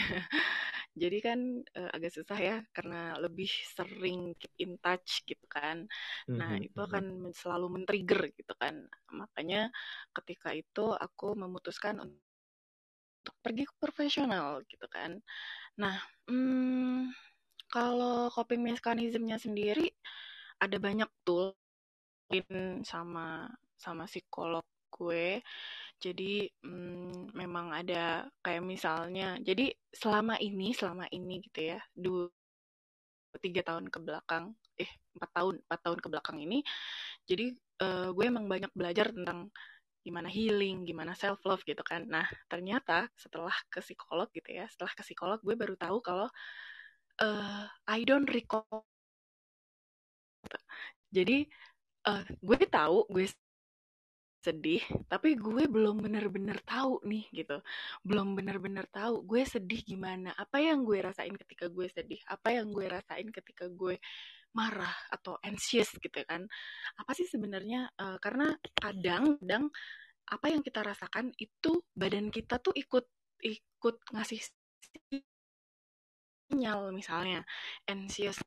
jadi kan uh, agak susah ya karena lebih sering keep in touch gitu kan nah mm-hmm. itu mhm. akan selalu men-trigger gitu kan makanya ketika itu aku memutuskan untuk pergi ke profesional gitu kan nah hmm, kalau coping mechanismnya sendiri ada banyak tool sama sama psikolog gue. Jadi hmm, memang ada kayak misalnya jadi selama ini selama ini gitu ya dua tiga tahun ke belakang eh empat tahun empat tahun ke belakang ini jadi uh, gue emang banyak belajar tentang gimana healing gimana self love gitu kan. Nah ternyata setelah ke psikolog gitu ya setelah ke psikolog gue baru tahu kalau uh, I don't recall. Jadi uh, gue tahu gue sedih, tapi gue belum bener-bener tahu nih gitu. Belum bener-bener tahu gue sedih gimana, apa yang gue rasain ketika gue sedih, apa yang gue rasain ketika gue marah atau anxious gitu kan. Apa sih sebenarnya uh, karena kadang kadang apa yang kita rasakan itu badan kita tuh ikut ikut ngasih sinyal misalnya anxious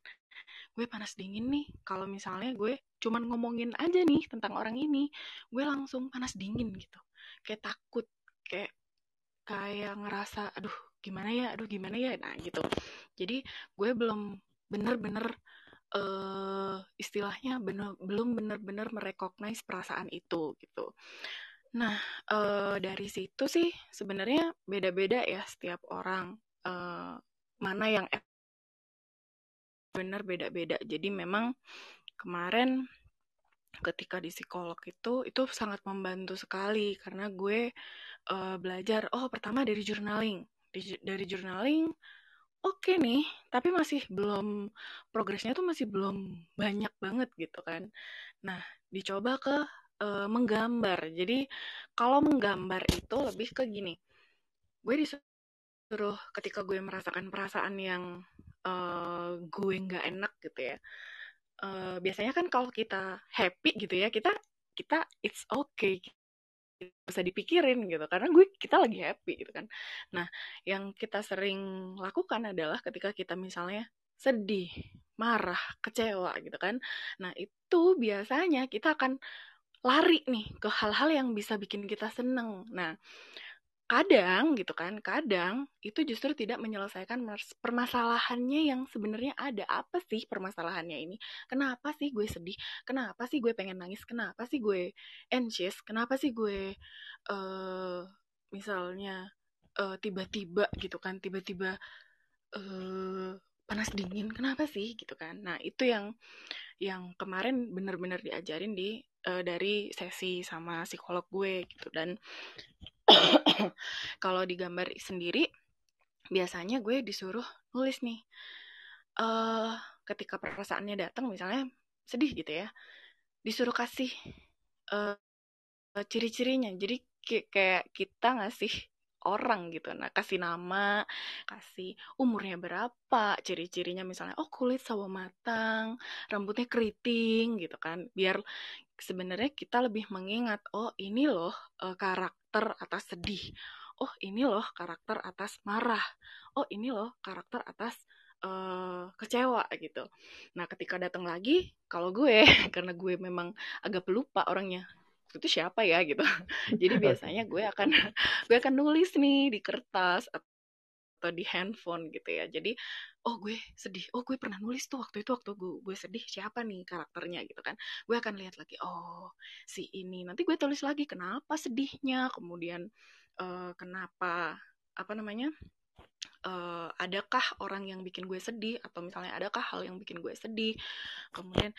gue panas dingin nih. Kalau misalnya gue cuman ngomongin aja nih tentang orang ini gue langsung panas dingin gitu. Kayak takut kayak kayak ngerasa aduh gimana ya aduh gimana ya? Nah gitu. Jadi gue belum bener-bener uh, istilahnya bener, belum bener-bener merecognize perasaan itu gitu. Nah uh, dari situ sih sebenarnya beda-beda ya setiap orang uh, mana yang benar beda-beda. Jadi memang kemarin ketika di psikolog itu itu sangat membantu sekali karena gue uh, belajar oh pertama dari journaling. Di, dari journaling oke okay nih, tapi masih belum progresnya tuh masih belum banyak banget gitu kan. Nah, dicoba ke uh, menggambar. Jadi kalau menggambar itu lebih ke gini. Gue disuruh ketika gue merasakan perasaan yang uh, gue nggak enak gitu ya. Uh, biasanya kan kalau kita happy gitu ya kita kita it's okay bisa dipikirin gitu. Karena gue kita lagi happy gitu kan. Nah yang kita sering lakukan adalah ketika kita misalnya sedih marah kecewa gitu kan. Nah itu biasanya kita akan lari nih ke hal-hal yang bisa bikin kita seneng. Nah kadang gitu kan, kadang itu justru tidak menyelesaikan permasalahannya yang sebenarnya ada. Apa sih permasalahannya ini? Kenapa sih gue sedih? Kenapa sih gue pengen nangis? Kenapa sih gue anxious? Kenapa sih gue uh, misalnya eh, tiba-tiba gitu kan, tiba-tiba uh, panas dingin? Kenapa sih gitu kan? Nah, itu yang yang kemarin benar-benar diajarin di uh, dari sesi sama psikolog gue gitu dan kalau di gambar sendiri biasanya gue disuruh nulis nih uh, ketika perasaannya datang misalnya sedih gitu ya disuruh kasih uh, ciri-cirinya jadi kayak kita ngasih orang gitu. Nah kasih nama kasih umurnya berapa ciri-cirinya misalnya oh kulit sawo matang rambutnya keriting gitu kan. Biar sebenarnya kita lebih mengingat oh ini loh uh, karakter atas sedih. Oh ini loh karakter atas marah. Oh ini loh karakter atas uh, kecewa gitu. Nah ketika datang lagi kalau gue karena gue memang agak pelupa orangnya itu siapa ya? gitu. Jadi biasanya gue akan gue akan nulis nih di kertas atau di handphone gitu ya. Jadi oh gue sedih. Oh gue pernah nulis tuh waktu itu waktu gue gue sedih. Siapa nih karakternya? Gitu kan. Gue akan lihat lagi oh si ini. Nanti gue tulis lagi kenapa sedihnya? Kemudian uh, kenapa apa namanya uh, adakah orang yang bikin gue sedih? Atau misalnya adakah hal yang bikin gue sedih? Kemudian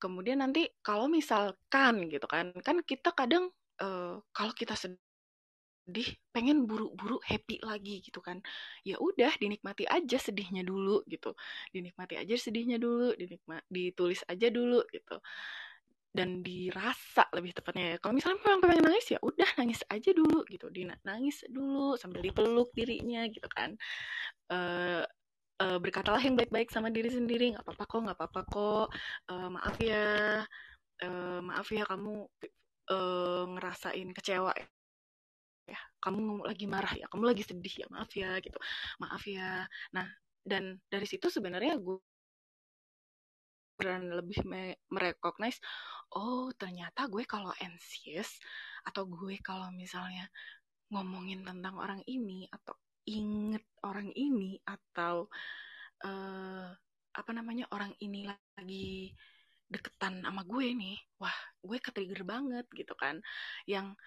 kemudian nanti kalau misalkan gitu kan kan kita kadang uh, kalau kita sedih pengen buru-buru happy lagi gitu kan. Ya udah dinikmati aja sedihnya dulu gitu. Dinikmati aja sedihnya dulu dinikmat ditulis aja dulu gitu. Dan dirasa lebih tepatnya ya kalau misalnya memang pengen nangis ya udah nangis aja dulu gitu. Di nangis dulu sambil dipeluk dirinya gitu kan. Uh, uh, berkatalah yang baik-baik sama diri sendiri. Nggak apa-apa kok nggak apa-apa kok. Uh, maaf ya. Uh, maaf ya kamu uh, ngerasain kecewa ya. Kamu lagi marah ya kamu lagi sedih ya maaf ya gitu. Maaf ya. Nah dan dari situ sebenarnya gue beran lebih me merecognize oh ternyata gue kalau anxious atau gue kalau misalnya ngomongin tentang orang ini atau inget orang ini atau uh, apa namanya orang ini lagi deketan sama gue nih wah gue ketrigger banget gitu kan. Yang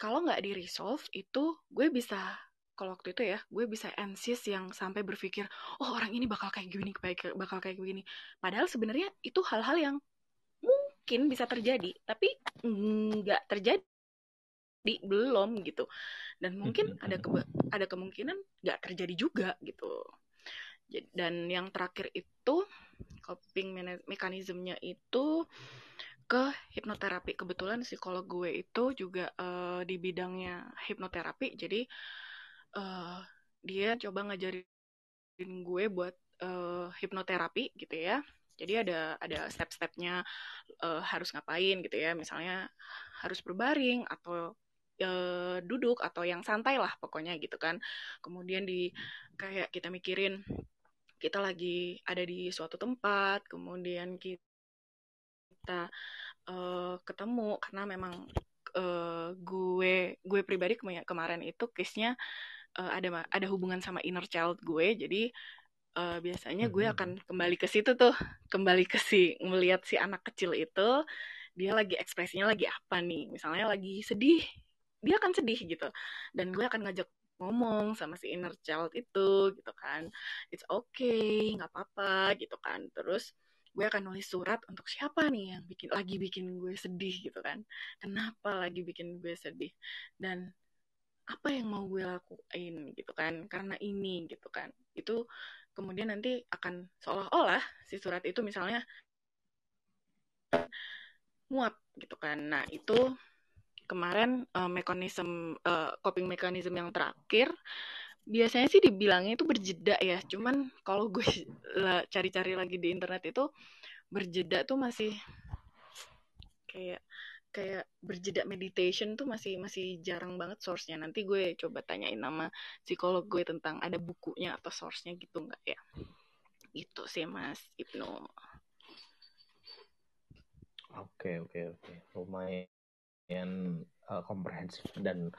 kalau nggak di resolve itu gue bisa kalau waktu itu ya gue bisa anxious yang sampai berpikir oh orang ini bakal kayak gini bakal kayak begini padahal sebenarnya itu hal-hal yang mungkin bisa terjadi tapi nggak terjadi belum gitu dan mungkin ada ke ada kemungkinan nggak terjadi juga gitu dan yang terakhir itu coping mekanismenya itu ke hipnoterapi. Kebetulan psikolog gue itu juga uh, di bidangnya hipnoterapi, jadi uh, dia coba ngajarin gue buat uh, hipnoterapi gitu ya. Jadi ada ada step-stepnya uh, harus ngapain gitu ya. Misalnya harus berbaring atau uh, duduk atau yang santai lah pokoknya gitu kan. Kemudian di kayak kita mikirin kita lagi ada di suatu tempat, kemudian kita uh, ketemu karena memang uh, gue gue pribadi kemarin itu case-nya uh, ada ada hubungan sama inner child gue jadi uh, biasanya gue hmm. akan kembali ke situ tuh kembali ke si melihat si anak kecil itu dia lagi ekspresinya lagi apa nih misalnya lagi sedih dia akan sedih gitu. Dan gue akan ngajak ngomong sama si inner child itu gitu kan. It's okay nggak apa-apa gitu kan. Terus gue akan nulis surat untuk siapa nih yang bikin lagi bikin gue sedih gitu kan. Kenapa lagi bikin gue sedih? Dan apa yang mau gue lakuin gitu kan? Karena ini gitu kan. Itu kemudian nanti akan seolah-olah si surat itu misalnya muat gitu kan. Nah itu kemarin uh, mekanisme uh, coping mekanisme yang terakhir biasanya sih dibilangnya itu berjeda ya. Cuman kalau gue cari-cari lagi di internet itu berjeda tuh masih kayak kayak berjeda meditation tuh masih masih jarang banget source-nya. Nanti gue coba tanyain nama psikolog gue tentang ada bukunya atau source-nya gitu nggak ya? Itu sih mas Ibnu. Oke oke oke. Lumayan uh, komprehensif dan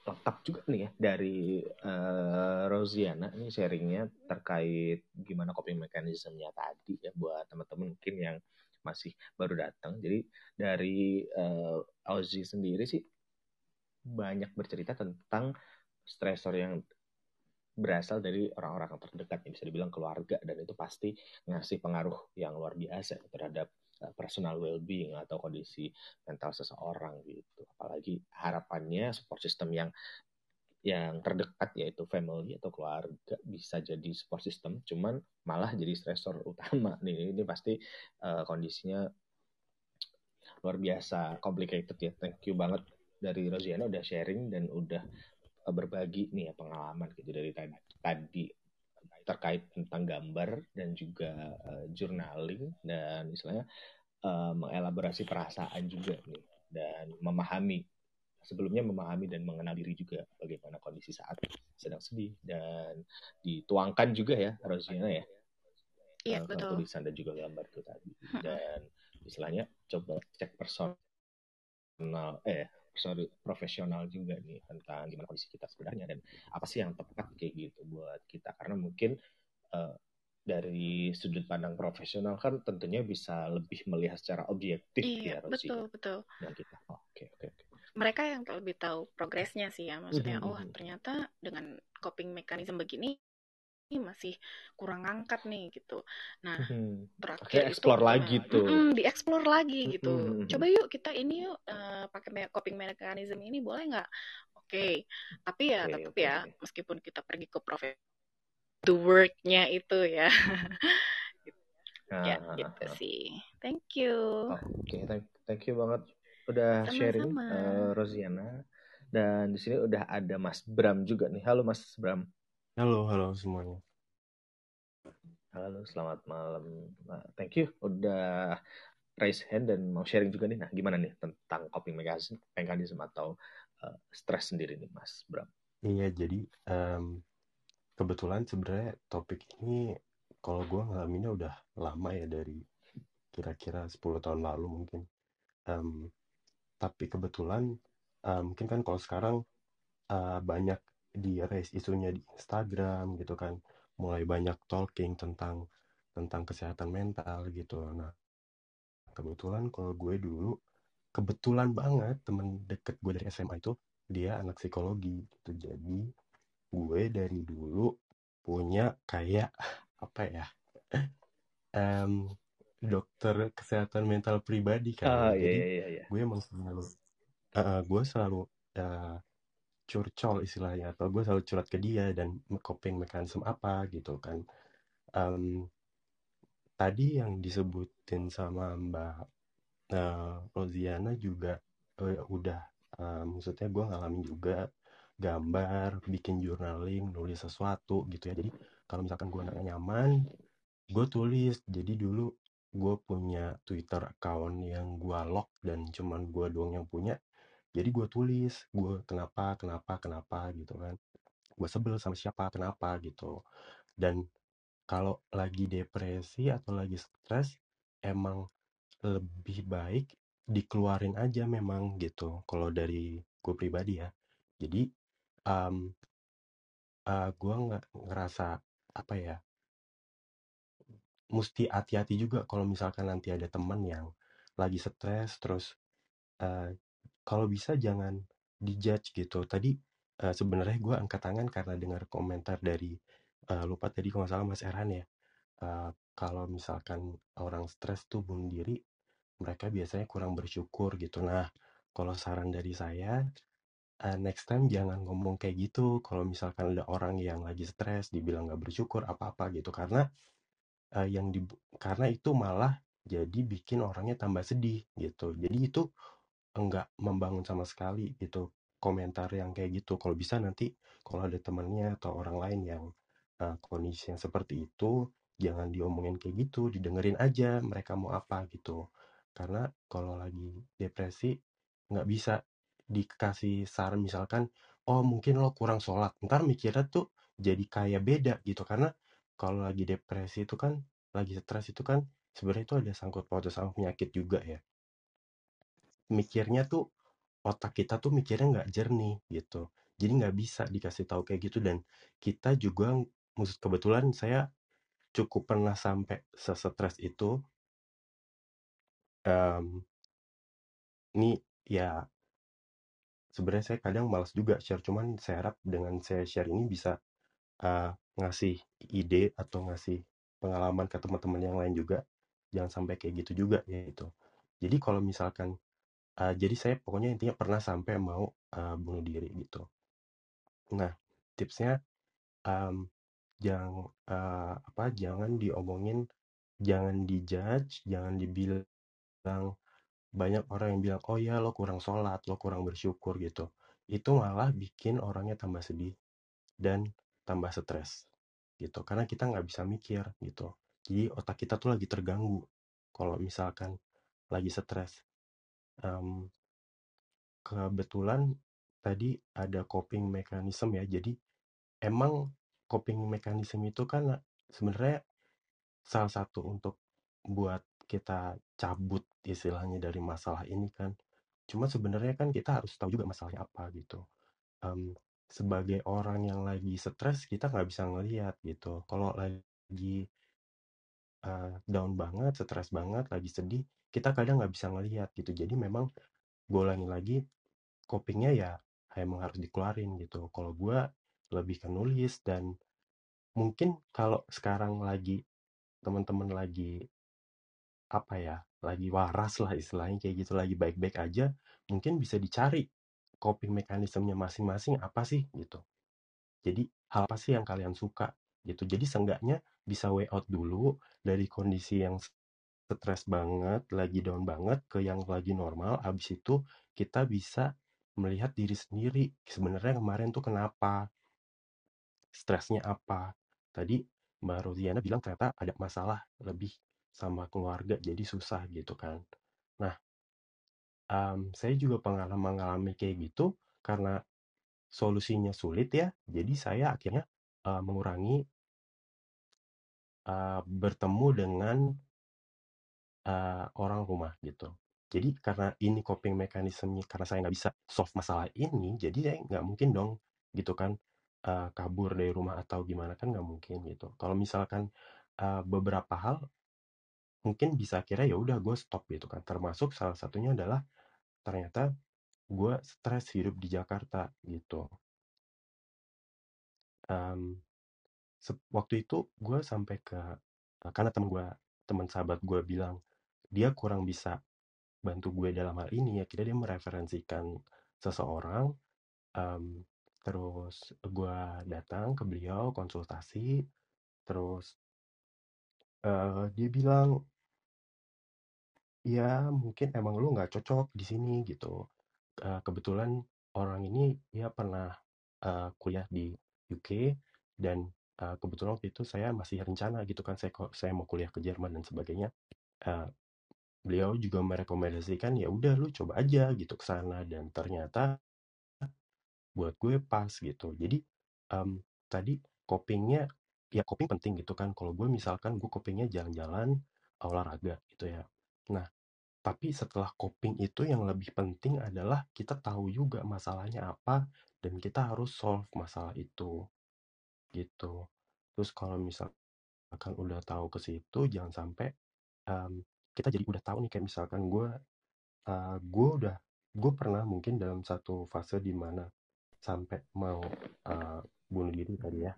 lengkap juga nih ya dari uh, Rosiana ini sharingnya terkait gimana coping mekanismenya tadi ya buat teman-teman mungkin yang masih baru datang. Jadi dari uh, Auzi sendiri sih banyak bercerita tentang stresor yang berasal dari orang-orang terdekat, bisa dibilang keluarga dan itu pasti ngasih pengaruh yang luar biasa terhadap Eh, personal well-being atau kondisi mental seseorang gitu. Apalagi harapannya support system yang yang terdekat yaitu family atau keluarga bisa jadi support system, cuman malah jadi stressor utama nih. Ini pasti uh, kondisinya luar biasa complicated ya. Thank you banget dari Rosiana udah sharing dan udah uh, berbagi nih ya pengalaman gitu dari tadi terkait tentang gambar dan juga uh, journaling dan istilahnya uh, mengelaborasi perasaan juga nih dan memahami sebelumnya memahami dan mengenal diri juga bagaimana kondisi saat sedang sedih dan dituangkan juga ya Rosiana ya. Iya, uh, betul. tulisan dan juga gambar itu tadi. Dan istilahnya coba cek personal eh personal profesional juga nih tentang gimana kondisi kita sebenarnya dan apa sih yang tepat kayak gitu buat kita karena mungkin uh, dari sudut pandang profesional kan tentunya bisa lebih melihat secara objektif Iya, ya Rosi betul, betul. dan kita Oh, oke oke oke Mereka yang lebih tahu progresnya sih ya, maksudnya, Mhm, oh mhm. ternyata dengan coping mechanism begini ini masih kurang angkat nih gitu. Nah, Mhm. terakhir itu explore gimana? lagi tuh. Mm-mm, dieksplor lagi gitu. Mhm. Coba yuk kita ini yuk eh, pakai me- coping mechanism ini boleh nggak? Oke, tapi ya Oke, tetap oke, ya meskipun kita pergi ke profesi the work-nya itu ya. ya, Nah, gitu ah, ah. sih. Thank you. Oke, thank, thank you banget udah sharing Sama-sama. eh, Rosiana. Dan di sini udah ada Mas Bram juga nih. Halo Mas Bram. Halo, halo semuanya. Halo, selamat malam. Nah, thank you udah raise hand dan mau sharing juga nih. Nah, gimana nih tentang coping mechanism, mechanism atau eh, stres sendiri nih Mas Bram? Iya, jadi em, kebetulan sebenarnya topik ini kalau gue ngalaminnya udah lama ya dari kira-kira 10 tahun lalu mungkin. Em, tapi kebetulan eh, mungkin kan kalau sekarang eh, banyak di raise isunya di Instagram gitu kan, mulai banyak talking tentang tentang kesehatan mental gitu. Nah, kebetulan kalau gue dulu kebetulan banget temen deket gue dari SMA itu dia anak psikologi gitu jadi gue dari dulu punya kayak apa ya em, dokter kesehatan mental pribadi kan iya, jadi iya, iya, iya. gue emang selalu eh, gue selalu eh, curcol istilahnya atau gue selalu curhat ke dia dan coping mekanisme apa gitu kan. Em, tadi yang disebutin sama Mbak eh, Roziana juga eh, udah eh, maksudnya gue ngalamin juga gambar bikin journaling nulis sesuatu gitu ya. Jadi kalau misalkan gue nggak nyaman gue tulis. Jadi dulu gue punya Twitter account yang gue lock dan cuman gue doang yang punya jadi gue tulis gue kenapa kenapa kenapa gitu kan. Gue sebel sama siapa kenapa gitu. Dan kalau lagi depresi atau lagi stres emang lebih baik dikeluarin aja memang gitu. Kalau dari gue pribadi ya. Jadi um, gue nggak ngerasa apa ya? Mesti hati-hati juga kalau misalkan nanti ada teman yang lagi stres terus eh, kalau bisa jangan dijudge gitu. Tadi eh, sebenarnya gue angkat tangan karena dengar komentar dari eh, lupa tadi kalau nggak salah Mas Erhan ya Eh, kalau misalkan orang stres tuh bunuh diri mereka biasanya kurang bersyukur gitu. Nah kalau saran dari saya eh, next time jangan ngomong kayak gitu. Kalau misalkan ada orang yang lagi stres dibilang nggak bersyukur apa-apa gitu. Karena eh, yang di karena itu malah jadi bikin orangnya tambah sedih gitu. Jadi itu enggak membangun sama sekali gitu komentar yang kayak gitu. Kalau bisa nanti kalau ada temannya atau orang lain yang eh, kondisi yang seperti itu jangan diomongin kayak gitu didengerin aja mereka mau apa gitu. Karena kalau lagi depresi nggak bisa dikasih saran misalkan oh mungkin lo kurang sholat. Ntar mikirnya tuh jadi kayak beda gitu. Karena kalau lagi depresi itu kan lagi stres itu kan sebenarnya itu ada sangkut pautnya sama penyakit juga ya mikirnya tuh otak kita tuh mikirnya nggak jernih gitu. Jadi nggak bisa dikasih tahu kayak gitu dan kita juga mus- kebetulan saya cukup pernah sampai sesetres itu Em, ini ya sebenarnya saya kadang malas juga share cuman saya harap dengan saya share ini bisa eh, ngasih ide atau ngasih pengalaman ke teman-teman yang lain juga jangan sampai kayak gitu juga ya itu. Jadi kalau misalkan eh, jadi saya pokoknya intinya pernah sampai mau eh, bunuh diri gitu. Nah tipsnya em, jangan eh, apa jangan diomongin jangan dijudge jangan dibilang banyak orang yang bilang oh ya lo kurang sholat lo kurang bersyukur gitu. Itu malah bikin orangnya tambah sedih dan tambah stres gitu. Karena kita nggak bisa mikir gitu. Jadi otak kita tuh lagi terganggu kalau misalkan lagi stres Em, kebetulan tadi ada coping mechanism ya. Jadi emang coping mechanism itu kan sebenarnya salah satu untuk buat kita cabut istilahnya dari masalah ini kan. Cuma sebenarnya kan kita harus tahu juga masalahnya apa gitu. Um, sebagai orang yang lagi stres kita nggak bisa ngelihat gitu. Kalau lagi uh, down banget, stres banget, lagi sedih, kita kadang nggak bisa ngelihat gitu. Jadi memang gue ulangi lagi, copingnya ya emang harus dikeluarin gitu. Kalau gue lebih ke nulis dan mungkin kalau sekarang lagi teman-teman lagi apa ya lagi waras lah istilahnya kayak gitu lagi baik-baik aja mungkin bisa dicari coping mekanismenya masing-masing apa sih gitu jadi hal apa sih yang kalian suka gitu jadi seenggaknya bisa way out dulu dari kondisi yang stres banget lagi down banget ke yang lagi normal abis itu kita bisa melihat diri sendiri sebenarnya kemarin tuh kenapa stresnya apa. Tadi Mbak Rosiana bilang ternyata ada masalah lebih sama keluarga jadi susah gitu kan. Nah, um, saya juga pengalaman mengalami kayak gitu karena solusinya sulit ya. Jadi saya akhirnya uh, mengurangi uh, bertemu dengan uh, orang rumah gitu. Jadi karena ini coping mekanismenya karena saya nggak bisa solve masalah ini, jadi saya nggak mungkin dong gitu kan uh, kabur dari rumah atau gimana kan nggak mungkin gitu. Kalau misalkan uh, beberapa hal mungkin bisa kira ya udah gue stop gitu kan. Termasuk salah satunya adalah ternyata gue stres hidup di Jakarta gitu. Um, waktu itu gue sampai ke karena teman gue teman sahabat gue bilang dia kurang bisa bantu gue dalam hal ini ya kira dia mereferensikan seseorang um, Terus gue datang ke beliau konsultasi, terus uh, dia bilang, "Ya mungkin emang lu nggak cocok di sini," gitu. Uh, kebetulan orang ini ya pernah, uh, kuliah di UK dan, uh, kebetulan waktu itu saya masih rencana gitu kan saya saya mau kuliah ke Jerman dan sebagainya, uh, beliau juga merekomendasikan, "Ya udah lu coba aja gitu ke sana," dan ternyata buat gue pas gitu. Jadi um, tadi copingnya ya coping penting gitu kan. Kalau gue misalkan gue copingnya jalan-jalan olahraga gitu ya. Nah tapi setelah coping itu yang lebih penting adalah kita tahu juga masalahnya apa dan kita harus solve masalah itu gitu. Terus kalau misalkan udah tahu ke situ jangan sampai um, kita jadi udah tahu nih kayak misalkan gue uh, gue udah gue pernah mungkin dalam satu fase di mana sampai mau uh, bunuh diri tadi ya.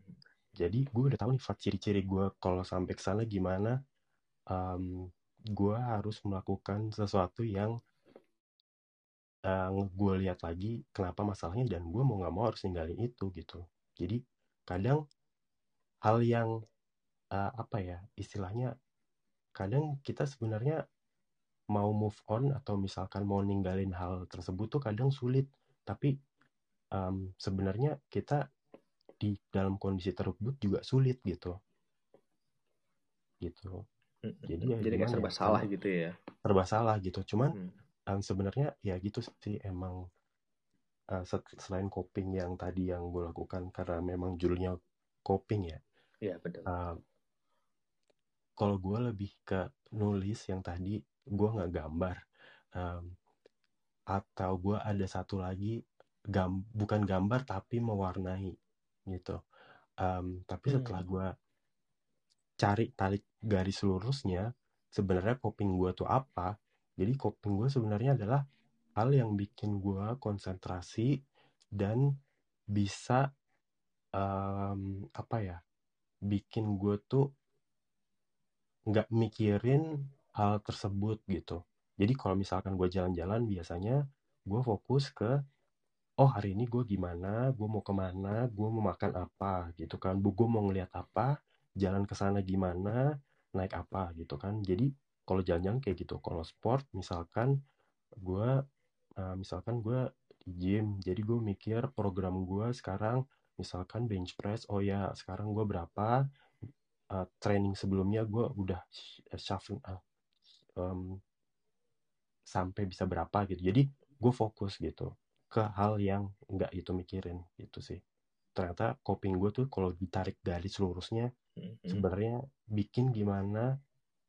Jadi gue udah tahu nih ciri-ciri gue kalau sampai ke sana gimana. Um, gue harus melakukan sesuatu yang uh, gue lihat lagi kenapa masalahnya dan gue mau nggak mau harus ninggalin itu gitu. Jadi kadang hal yang uh, apa ya istilahnya kadang kita sebenarnya mau move on atau misalkan mau ninggalin hal tersebut tuh kadang sulit. Tapi um, sebenarnya kita di dalam kondisi tersebut juga sulit gitu. Gitu. Jadi ya jadi serba ya, salah gitu ya? serba salah gitu. Cuman hmm. um, sebenarnya ya gitu sih emang uh, selain coping yang tadi yang gue lakukan karena memang judulnya coping ya. Iya betul. Uh, kalau gue lebih ke nulis yang tadi gue nggak gambar um, atau gue ada satu lagi gam bukan gambar tapi mewarnai gitu um, tapi hmm. setelah gue cari tarik garis lurusnya sebenarnya coping gue tuh apa jadi coping gue sebenarnya adalah hal yang bikin gue konsentrasi dan bisa um, apa ya bikin gue tuh nggak mikirin hal tersebut gitu. Jadi kalau misalkan gue jalan-jalan biasanya gue fokus ke oh hari ini gue gimana, gue mau ke mana, gue mau makan apa? Gitu kan, gue mau ngeliat apa, jalan ke sana gimana, naik apa? Gitu kan. Jadi kalau jalan-jalan kayak gitu, kalau sport misalkan gue uh, misalkan gue di gym, jadi gue mikir program gue sekarang misalkan bench press, oh ya sekarang gue berapa, uh, training sebelumnya gue udah shuffle uh, um, sampai bisa berapa gitu. Jadi gue fokus gitu ke hal yang nggak itu mikirin gitu sih ternyata coping gue tuh kalau ditarik garis lurusnya Mhm. sebenarnya bikin gimana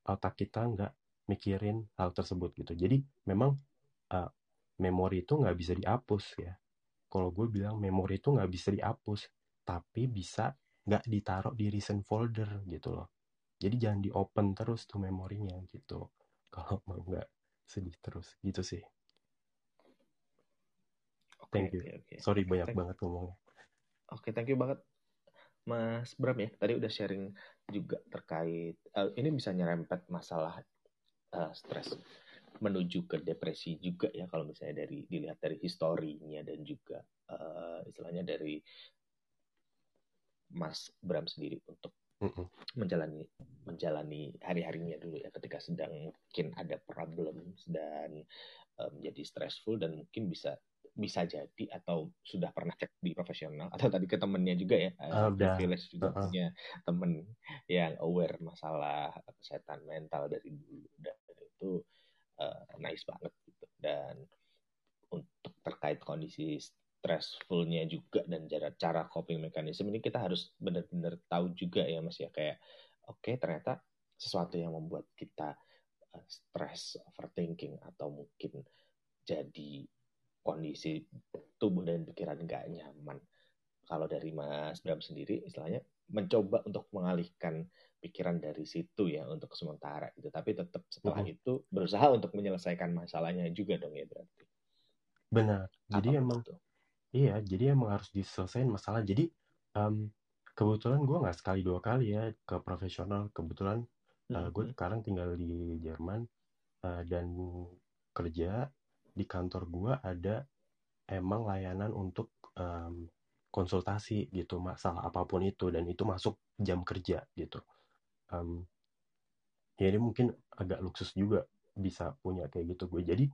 otak kita nggak mikirin hal tersebut gitu jadi memang uh, memori itu nggak bisa dihapus ya kalau gue bilang memori itu nggak bisa dihapus tapi bisa nggak ditaruh di recent folder gitu loh. Jadi jangan di open terus tuh memorinya gitu. Kalau mau nggak sedih terus gitu sih. Thank you. oke, oke. sorry banyak Thank- banget ngomongnya. Oke, thank you banget Mas Bram ya. Tadi udah sharing juga terkait eh, ini bisa nyerempet masalah eh, stres menuju ke depresi juga ya kalau misalnya dari dilihat dari historinya dan juga eh, istilahnya dari Mas Bram sendiri untuk Mm-mm. menjalani menjalani hari-harinya dulu ya ketika sedang mungkin ada problem dan menjadi stressful dan mungkin bisa bisa jadi atau sudah pernah cek di profesional atau tadi ke temennya juga ya eh, Ah, udah. privilege juga punya temen yang aware masalah kesehatan mental dari dulu dan itu eh, nice banget gitu dan untuk terkait kondisi stressfulnya juga dan cara cara coping mechanism ini kita harus benar-benar tahu juga ya mas ya. Kayak oke ternyata sesuatu yang membuat kita uh, stres overthinking atau mungkin jadi kondisi tubuh dan pikiran nggak nyaman. Kalau dari Mas Bram sendiri istilahnya mencoba untuk mengalihkan pikiran dari situ ya untuk sementara gitu tapi tetap setelah Mhm. itu berusaha untuk menyelesaikan masalahnya juga dong ya berarti. Benar. Jadi Apa emang betul? Iya, jadi emang harus diselesain masalah. Jadi em, kebetulan gue nggak sekali dua kali ya ke profesional. Kebetulan eh, gue sekarang tinggal di Jerman eh, dan kerja di kantor gue ada emang layanan untuk em, konsultasi gitu masalah apa pun itu dan itu masuk jam kerja gitu. Em, ya ini mungkin agak luksus juga bisa punya kayak gitu gue. Jadi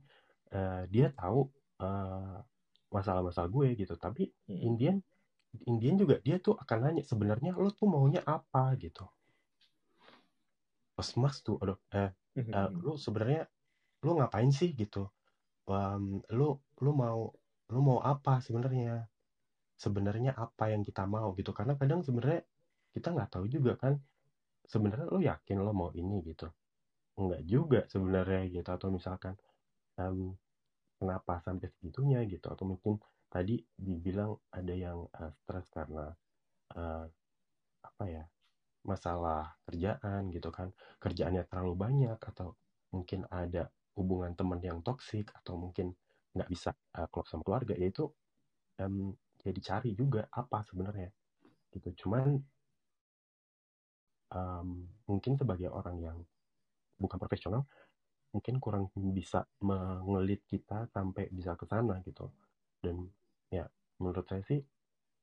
eh, dia tahu eh, masalah-masalah gue gitu. Tapi Mhm. Indian Indian juga dia tuh akan nanya sebenarnya lo tuh maunya apa gitu. Pas mas tuh, aduh, eh, eh, lu sebenarnya lu ngapain sih gitu? Em, lu lu mau lu mau apa sebenarnya? Sebenarnya apa yang kita mau gitu? Karena kadang sebenarnya kita nggak tahu juga kan. Sebenarnya lu yakin lo mau ini gitu? Enggak juga sebenarnya gitu. Atau misalkan em, kenapa sampai segitunya gitu? Atau mungkin tadi dibilang ada yang eh, stres karena eh, apa ya masalah kerjaan gitu kan kerjaannya terlalu banyak atau mungkin ada hubungan teman yang toksik atau mungkin nggak bisa uh, klop sama keluarga ya itu em, ya dicari juga apa sebenarnya gitu cuman em, mungkin sebagai orang yang bukan profesional mungkin kurang bisa mengelit kita sampai bisa ke sana gitu. Dan ya menurut saya sih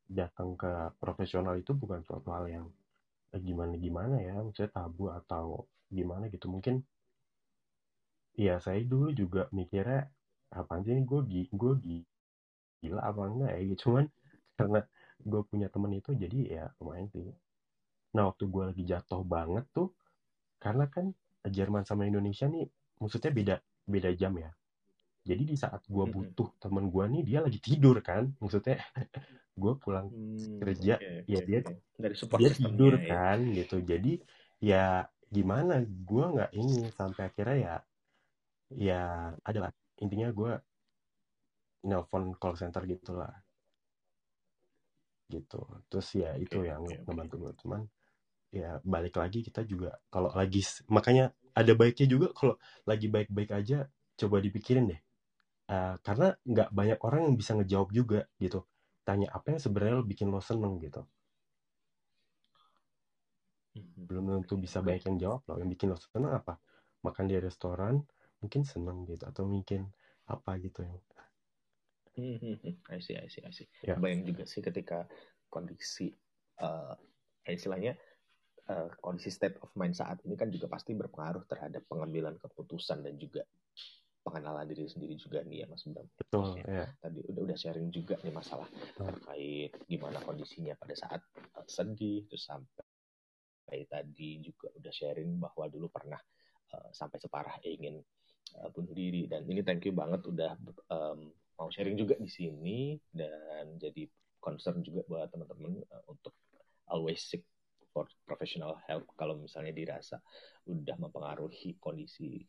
datang ke profesional itu bukan suatu hal yang gimana gimana ya maksudnya tabu atau gimana gitu. Mungkin ya saya dulu juga mikirnya apa sih ini? Gue gue gila apa enggak ya? Gitu. Cuman karena gue punya temen itu jadi ya lumayan sih. Nah waktu gue lagi jatuh banget tuh karena kan Jerman sama Indonesia nih maksudnya beda beda jam ya. Jadi di saat gue butuh temen gue nih dia lagi tidur kan maksudnya. Gue pulang Hmm, kerja oke, ya oke, dia oke. dari support dia tidur ya. kan gitu. Jadi ya gimana gue nggak ini sampai akhirnya ya ya adalah intinya gue nelpon call center gitulah. Gitu. Terus ya itu yang oke, oke. ngebantu gue cuman ya balik lagi kita juga kalau lagi makanya ada baiknya juga kalau lagi baik-baik aja coba dipikirin deh Eh, karena nggak banyak orang yang bisa ngejawab juga gitu tanya apa yang sebenarnya lo bikin lo seneng gitu Mhm. belum tentu Oke, bisa oke. banyak yang jawab loh yang bikin lo seneng apa makan di restoran mungkin seneng gitu atau mungkin apa gitu yang Mhm. I see, I see, I see. Ya. Bayang juga sih ketika kondisi eh istilahnya eh, kondisi state of mind saat ini kan juga pasti berpengaruh terhadap pengambilan keputusan dan juga pengenalan diri sendiri juga nih ya Mas Bram. betul Ya, ya. tadi udah udah sharing juga nih masalah terkait gimana kondisinya pada saat eh, sedih terus sampai tadi juga udah sharing bahwa dulu pernah eh, sampai separah ingin uh, bunuh diri. Dan ini thank you banget udah um, mau sharing juga di sini. Dan jadi concern juga buat teman-teman uh, untuk always seek professional help kalau misalnya dirasa udah mempengaruhi kondisi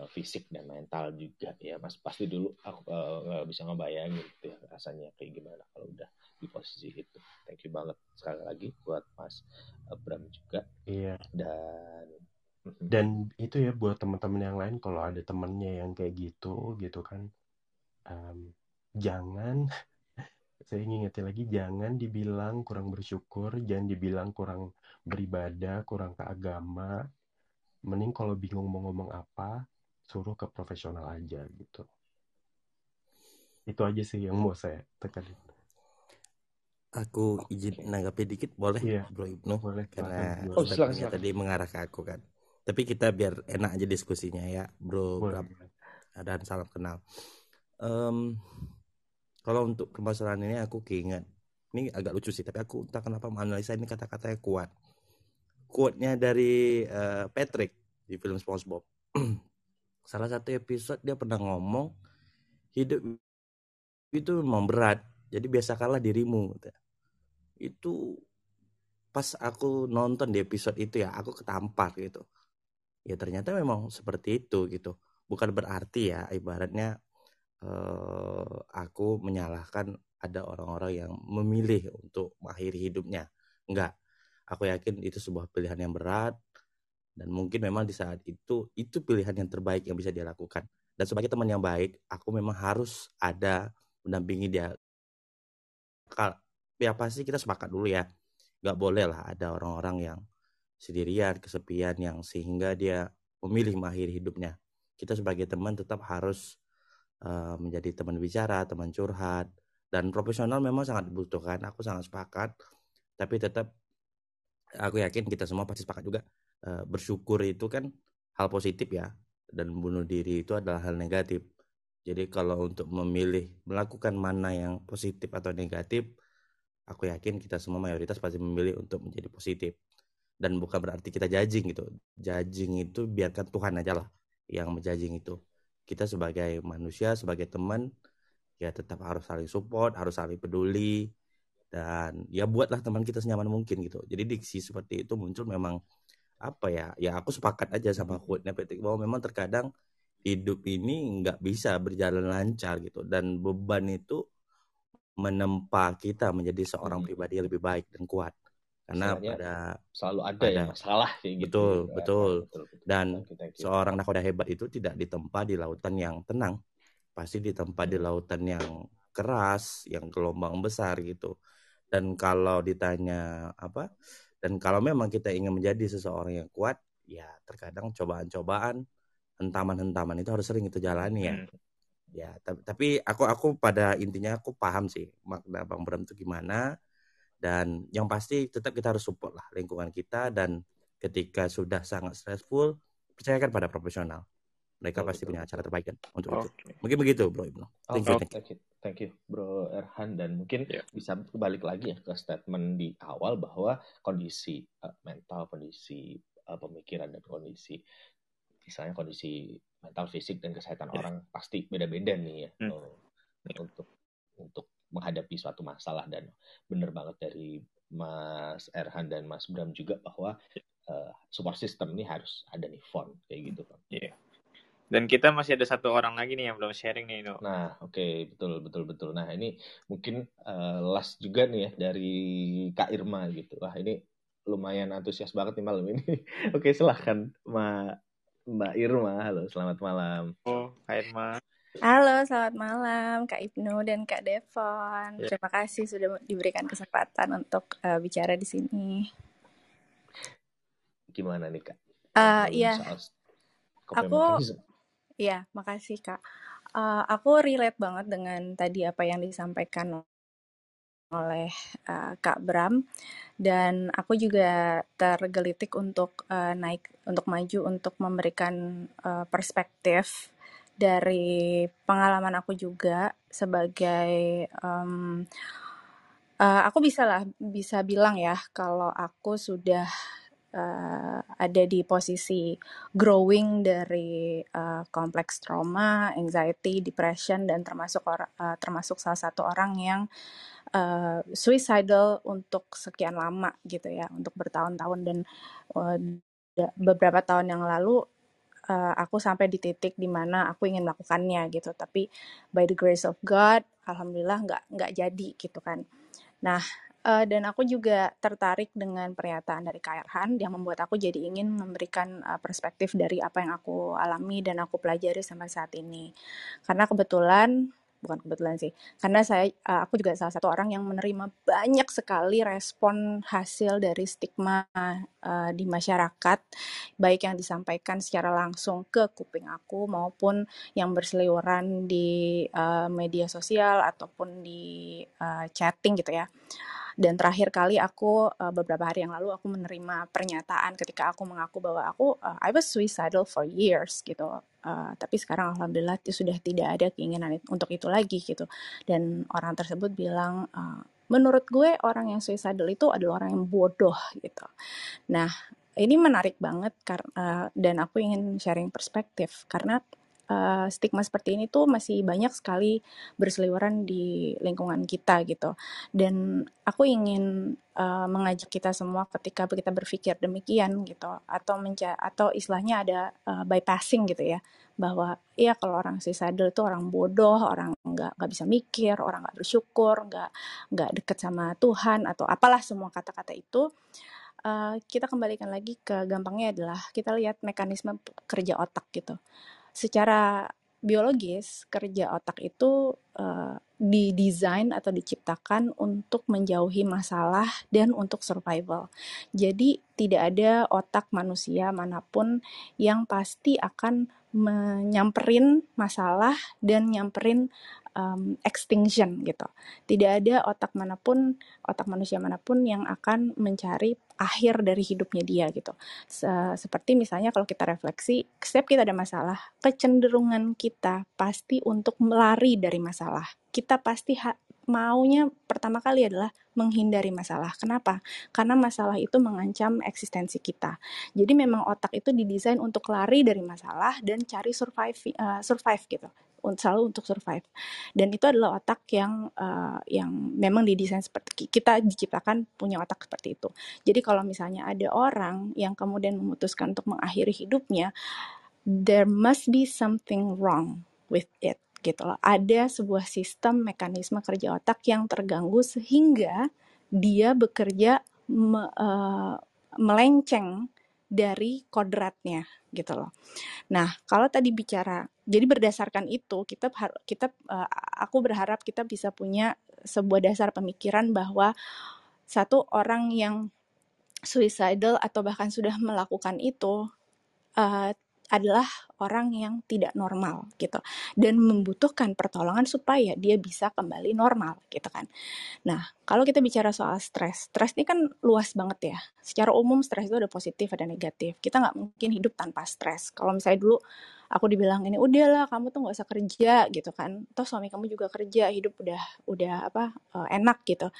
uh, fisik dan mental juga ya mas. Pasti dulu aku nggak uh, bisa ngebayangin gitu ya rasanya kayak gimana kalau udah di posisi itu. Thank you banget sekali lagi buat mas Abram juga. Iya. Dan mhm. dan itu ya buat teman-teman yang lain kalau ada temennya yang kayak gitu gitu kan um, jangan saya ingin ingetin lagi jangan dibilang kurang bersyukur jangan dibilang kurang beribadah kurang ke agama mending kalau bingung mau ngomong apa suruh ke profesional aja gitu. Itu aja sih yang mau saya tekanin aku izin nanggapi dikit boleh iya, bro Ibnu? Boleh karena oh, silakan, silakan. tadi mengarah ke aku kan. Tapi kita biar enak aja diskusinya ya bro boleh. dan salam kenal. Um, kalau untuk permasalahan ini aku keinget. Ini agak lucu sih tapi aku entah kenapa menganalisa ini kata-katanya kuat. Quote-nya dari uh, Patrick di film SpongeBob. Salah satu episode dia pernah ngomong hidup itu memang berat jadi biasakanlah dirimu itu pas aku nonton di episode itu ya aku ketampar gitu. Ya ternyata memang seperti itu gitu. Bukan berarti ya ibaratnya uh, aku menyalahkan ada orang-orang yang memilih untuk mengakhiri hidupnya. Enggak. Aku yakin itu sebuah pilihan yang berat dan mungkin memang di saat itu itu pilihan yang terbaik yang bisa dia lakukan. Dan sebagai teman yang baik, aku memang harus ada mendampingi dia. Ya pasti kita sepakat dulu ya. Enggak boleh lah ada orang-orang yang sendirian, kesepian yang sehingga dia memilih mengakhiri hidupnya. Kita sebagai teman tetap harus uh, menjadi teman bicara, teman curhat, dan profesional memang sangat dibutuhkan. Aku sangat sepakat, tapi tetap aku yakin kita semua pasti sepakat juga uh, bersyukur itu kan hal positif ya, dan bunuh diri itu adalah hal negatif. Jadi kalau untuk memilih melakukan mana yang positif atau negatif, aku yakin kita semua mayoritas pasti memilih untuk menjadi positif. Dan bukan berarti kita judging gitu. Judging itu biarkan Tuhan aja lah yang menjudging itu kita sebagai manusia sebagai teman ya tetap harus saling support harus saling peduli dan ya buatlah teman kita senyaman mungkin gitu. Jadi diksi seperti itu muncul memang apa ya ya aku sepakat aja sama quote-nya Patrick bahwa memang terkadang hidup ini nggak bisa berjalan lancar gitu. Dan beban itu menempa kita menjadi seorang pribadi yang lebih baik dan kuat karena pada selalu ada ya masalah kayak gitu betul betul, betul, betul. dan thank you. seorang nakoda hebat itu tidak ditempa di lautan yang tenang pasti ditempa di lautan yang keras yang gelombang besar gitu dan kalau ditanya apa dan kalau memang kita ingin menjadi seseorang yang kuat ya terkadang cobaan-cobaan hentaman-hentaman itu harus sering itu jalani ya hmm. ya tapi aku aku pada intinya aku paham sih makna bang Bram itu gimana dan yang pasti tetap kita harus support lah lingkungan kita dan ketika sudah sangat stressful percayakan pada profesional mereka oh, pasti betul. punya cara terbaik kan untuk okay. itu mungkin begitu bro Ibnu thank, you, thank you thank you bro Erhan dan mungkin yeah. bisa balik lagi ya ke statement di awal bahwa kondisi uh, mental kondisi uh, pemikiran dan kondisi misalnya kondisi mental fisik dan kesehatan yeah. orang pasti beda-beda nih ya hmm. uh, untuk untuk menghadapi suatu masalah dan benar banget dari Mas Erhan dan Mas Bram juga bahwa uh, support system ini harus ada nih font kayak gitu kan. Iya. Yeah. Dan kita masih ada satu orang lagi nih yang belum sharing nih. Nah, oke, okay. betul betul betul. Nah, ini mungkin uh, last juga nih ya dari Kak Irma gitu. Wah, ini lumayan antusias banget nih malam ini. oke, okay, silahkan Mbak Mbak Irma. Halo, selamat malam. Oh, Kak Irma. Halo, selamat malam Kak Ibnu dan Kak Devon. Ya. Terima kasih sudah diberikan kesempatan untuk uh, bicara di sini. Gimana nih Kak? Uh, iya, aku, iya, makasih Kak. Uh, aku relate banget dengan tadi apa yang disampaikan oleh uh, Kak Bram dan aku juga tergelitik untuk uh, naik untuk maju untuk memberikan uh, perspektif dari pengalaman aku juga sebagai um, uh, aku bisa lah bisa bilang ya kalau aku sudah uh, ada di posisi growing dari uh, kompleks trauma, anxiety, depression dan termasuk or, uh, termasuk salah satu orang yang uh, suicidal untuk sekian lama gitu ya, untuk bertahun-tahun dan uh, beberapa tahun yang lalu uh, aku sampai di titik di mana aku ingin melakukannya gitu. Tapi by the grace of God alhamdulillah nggak nggak jadi gitu kan. Nah uh, dan aku juga tertarik dengan pernyataan dari Kak Erhan yang membuat aku jadi ingin memberikan uh, perspektif dari apa yang aku alami dan aku pelajari sampai saat ini. Karena kebetulan bukan kebetulan sih. Karena saya uh, aku juga salah satu orang yang menerima banyak sekali respon hasil dari stigma uh, di masyarakat baik yang disampaikan secara langsung ke kuping aku maupun yang berseliweran di uh, media sosial ataupun di chatting gitu ya. Dan terakhir kali aku beberapa hari yang lalu aku menerima pernyataan ketika aku mengaku bahwa aku I was suicidal for years gitu uh, tapi sekarang alhamdulillah itu sudah tidak ada keinginan untuk itu lagi gitu. Dan orang tersebut bilang uh, menurut gue orang yang suicidal itu adalah orang yang bodoh gitu. Nah ini menarik banget karena dan aku ingin sharing perspektif karena uh, stigma seperti ini tuh masih banyak sekali berseliweran di lingkungan kita gitu. Dan aku ingin uh, mengajak kita semua ketika kita berpikir demikian gitu atau menca atau istilahnya ada uh, bypassing gitu ya bahwa ya kalau orang suicidal itu orang bodoh, orang nggak nggak bisa mikir, orang nggak bersyukur, nggak nggak deket sama Tuhan atau apalah semua kata-kata itu. Uh, kita kembalikan lagi ke gampangnya adalah kita lihat mekanisme kerja otak gitu secara biologis kerja otak itu uh, didesain atau diciptakan untuk menjauhi masalah dan untuk survival. Jadi tidak ada otak manusia mana pun yang pasti akan menyamperin masalah dan nyamperin um, extinction gitu. Tidak ada otak mana pun, otak manusia mana pun yang akan mencari akhir dari hidupnya dia gitu. Se seperti misalnya kalau kita refleksi, setiap kita ada masalah, kecenderungan kita pasti untuk melari dari masalah. Kita pasti maunya pertama kali adalah menghindari masalah. Kenapa? Karena masalah itu mengancam eksistensi kita. Jadi memang otak itu didesain untuk lari dari masalah dan cari survive uh, survive gitu selalu untuk survive. Dan itu adalah otak yang uh, yang memang didesain seperti kita diciptakan punya otak seperti itu. Jadi kalau misalnya ada orang yang kemudian memutuskan untuk mengakhiri hidupnya, there must be something wrong with it gitu loh. Ada sebuah sistem mekanisme kerja otak yang terganggu sehingga dia bekerja me, uh, melenceng dari kodratnya gitu loh. Nah, kalau tadi bicara jadi berdasarkan itu kita kita uh, aku berharap kita bisa punya sebuah dasar pemikiran bahwa satu orang yang suicidal atau bahkan sudah melakukan itu uh, adalah orang yang tidak normal gitu dan membutuhkan pertolongan supaya dia bisa kembali normal gitu kan. Nah, kalau kita bicara soal stres, stres ini kan luas banget ya. Secara umum stres itu ada positif ada negatif. Kita nggak mungkin hidup tanpa stres. Kalau misalnya dulu aku dibilang ini udahlah kamu tuh nggak usah kerja gitu kan. Toh suami kamu juga kerja, hidup udah udah apa uh, enak gitu.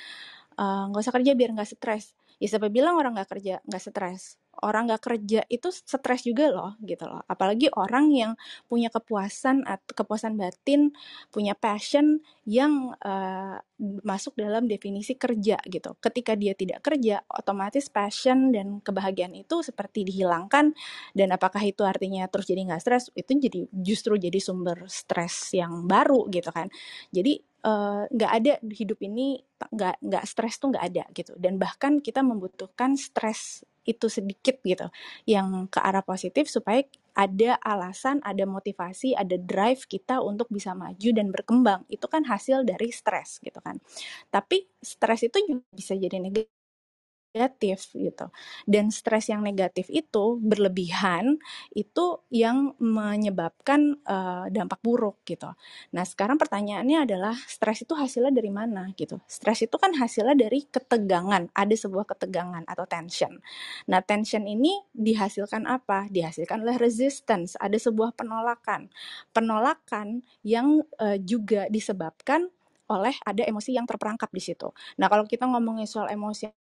Eh, nggak uh, usah kerja biar nggak stres. Ya siapa bilang orang nggak kerja nggak stres? Orang nggak kerja itu stres juga loh gitu loh. Apalagi orang yang punya kepuasan atau kepuasan batin punya passion yang uh, masuk dalam definisi kerja gitu. Ketika dia tidak kerja otomatis passion dan kebahagiaan itu seperti dihilangkan dan apakah itu artinya terus jadi nggak stres itu jadi justru jadi sumber stres yang baru gitu kan. Jadi eh, nggak uh, ada hidup ini nggak nggak stres tuh nggak ada gitu. Dan bahkan kita membutuhkan stres itu sedikit gitu yang ke arah positif supaya ada alasan, ada motivasi, ada drive kita untuk bisa maju dan berkembang. Itu kan hasil dari stres gitu kan. Tapi stres itu juga bisa jadi negatif negatif gitu. Dan stres yang negatif itu berlebihan itu yang menyebabkan uh, dampak buruk gitu. Nah, sekarang pertanyaannya adalah stres itu hasilnya dari mana gitu. Stres itu kan hasilnya dari ketegangan, ada sebuah ketegangan atau tension. Nah, tension ini dihasilkan apa? Dihasilkan oleh resistance, ada sebuah penolakan. Penolakan yang uh, juga disebabkan oleh ada emosi yang terperangkap di situ. Nah, kalau kita ngomongin soal emosi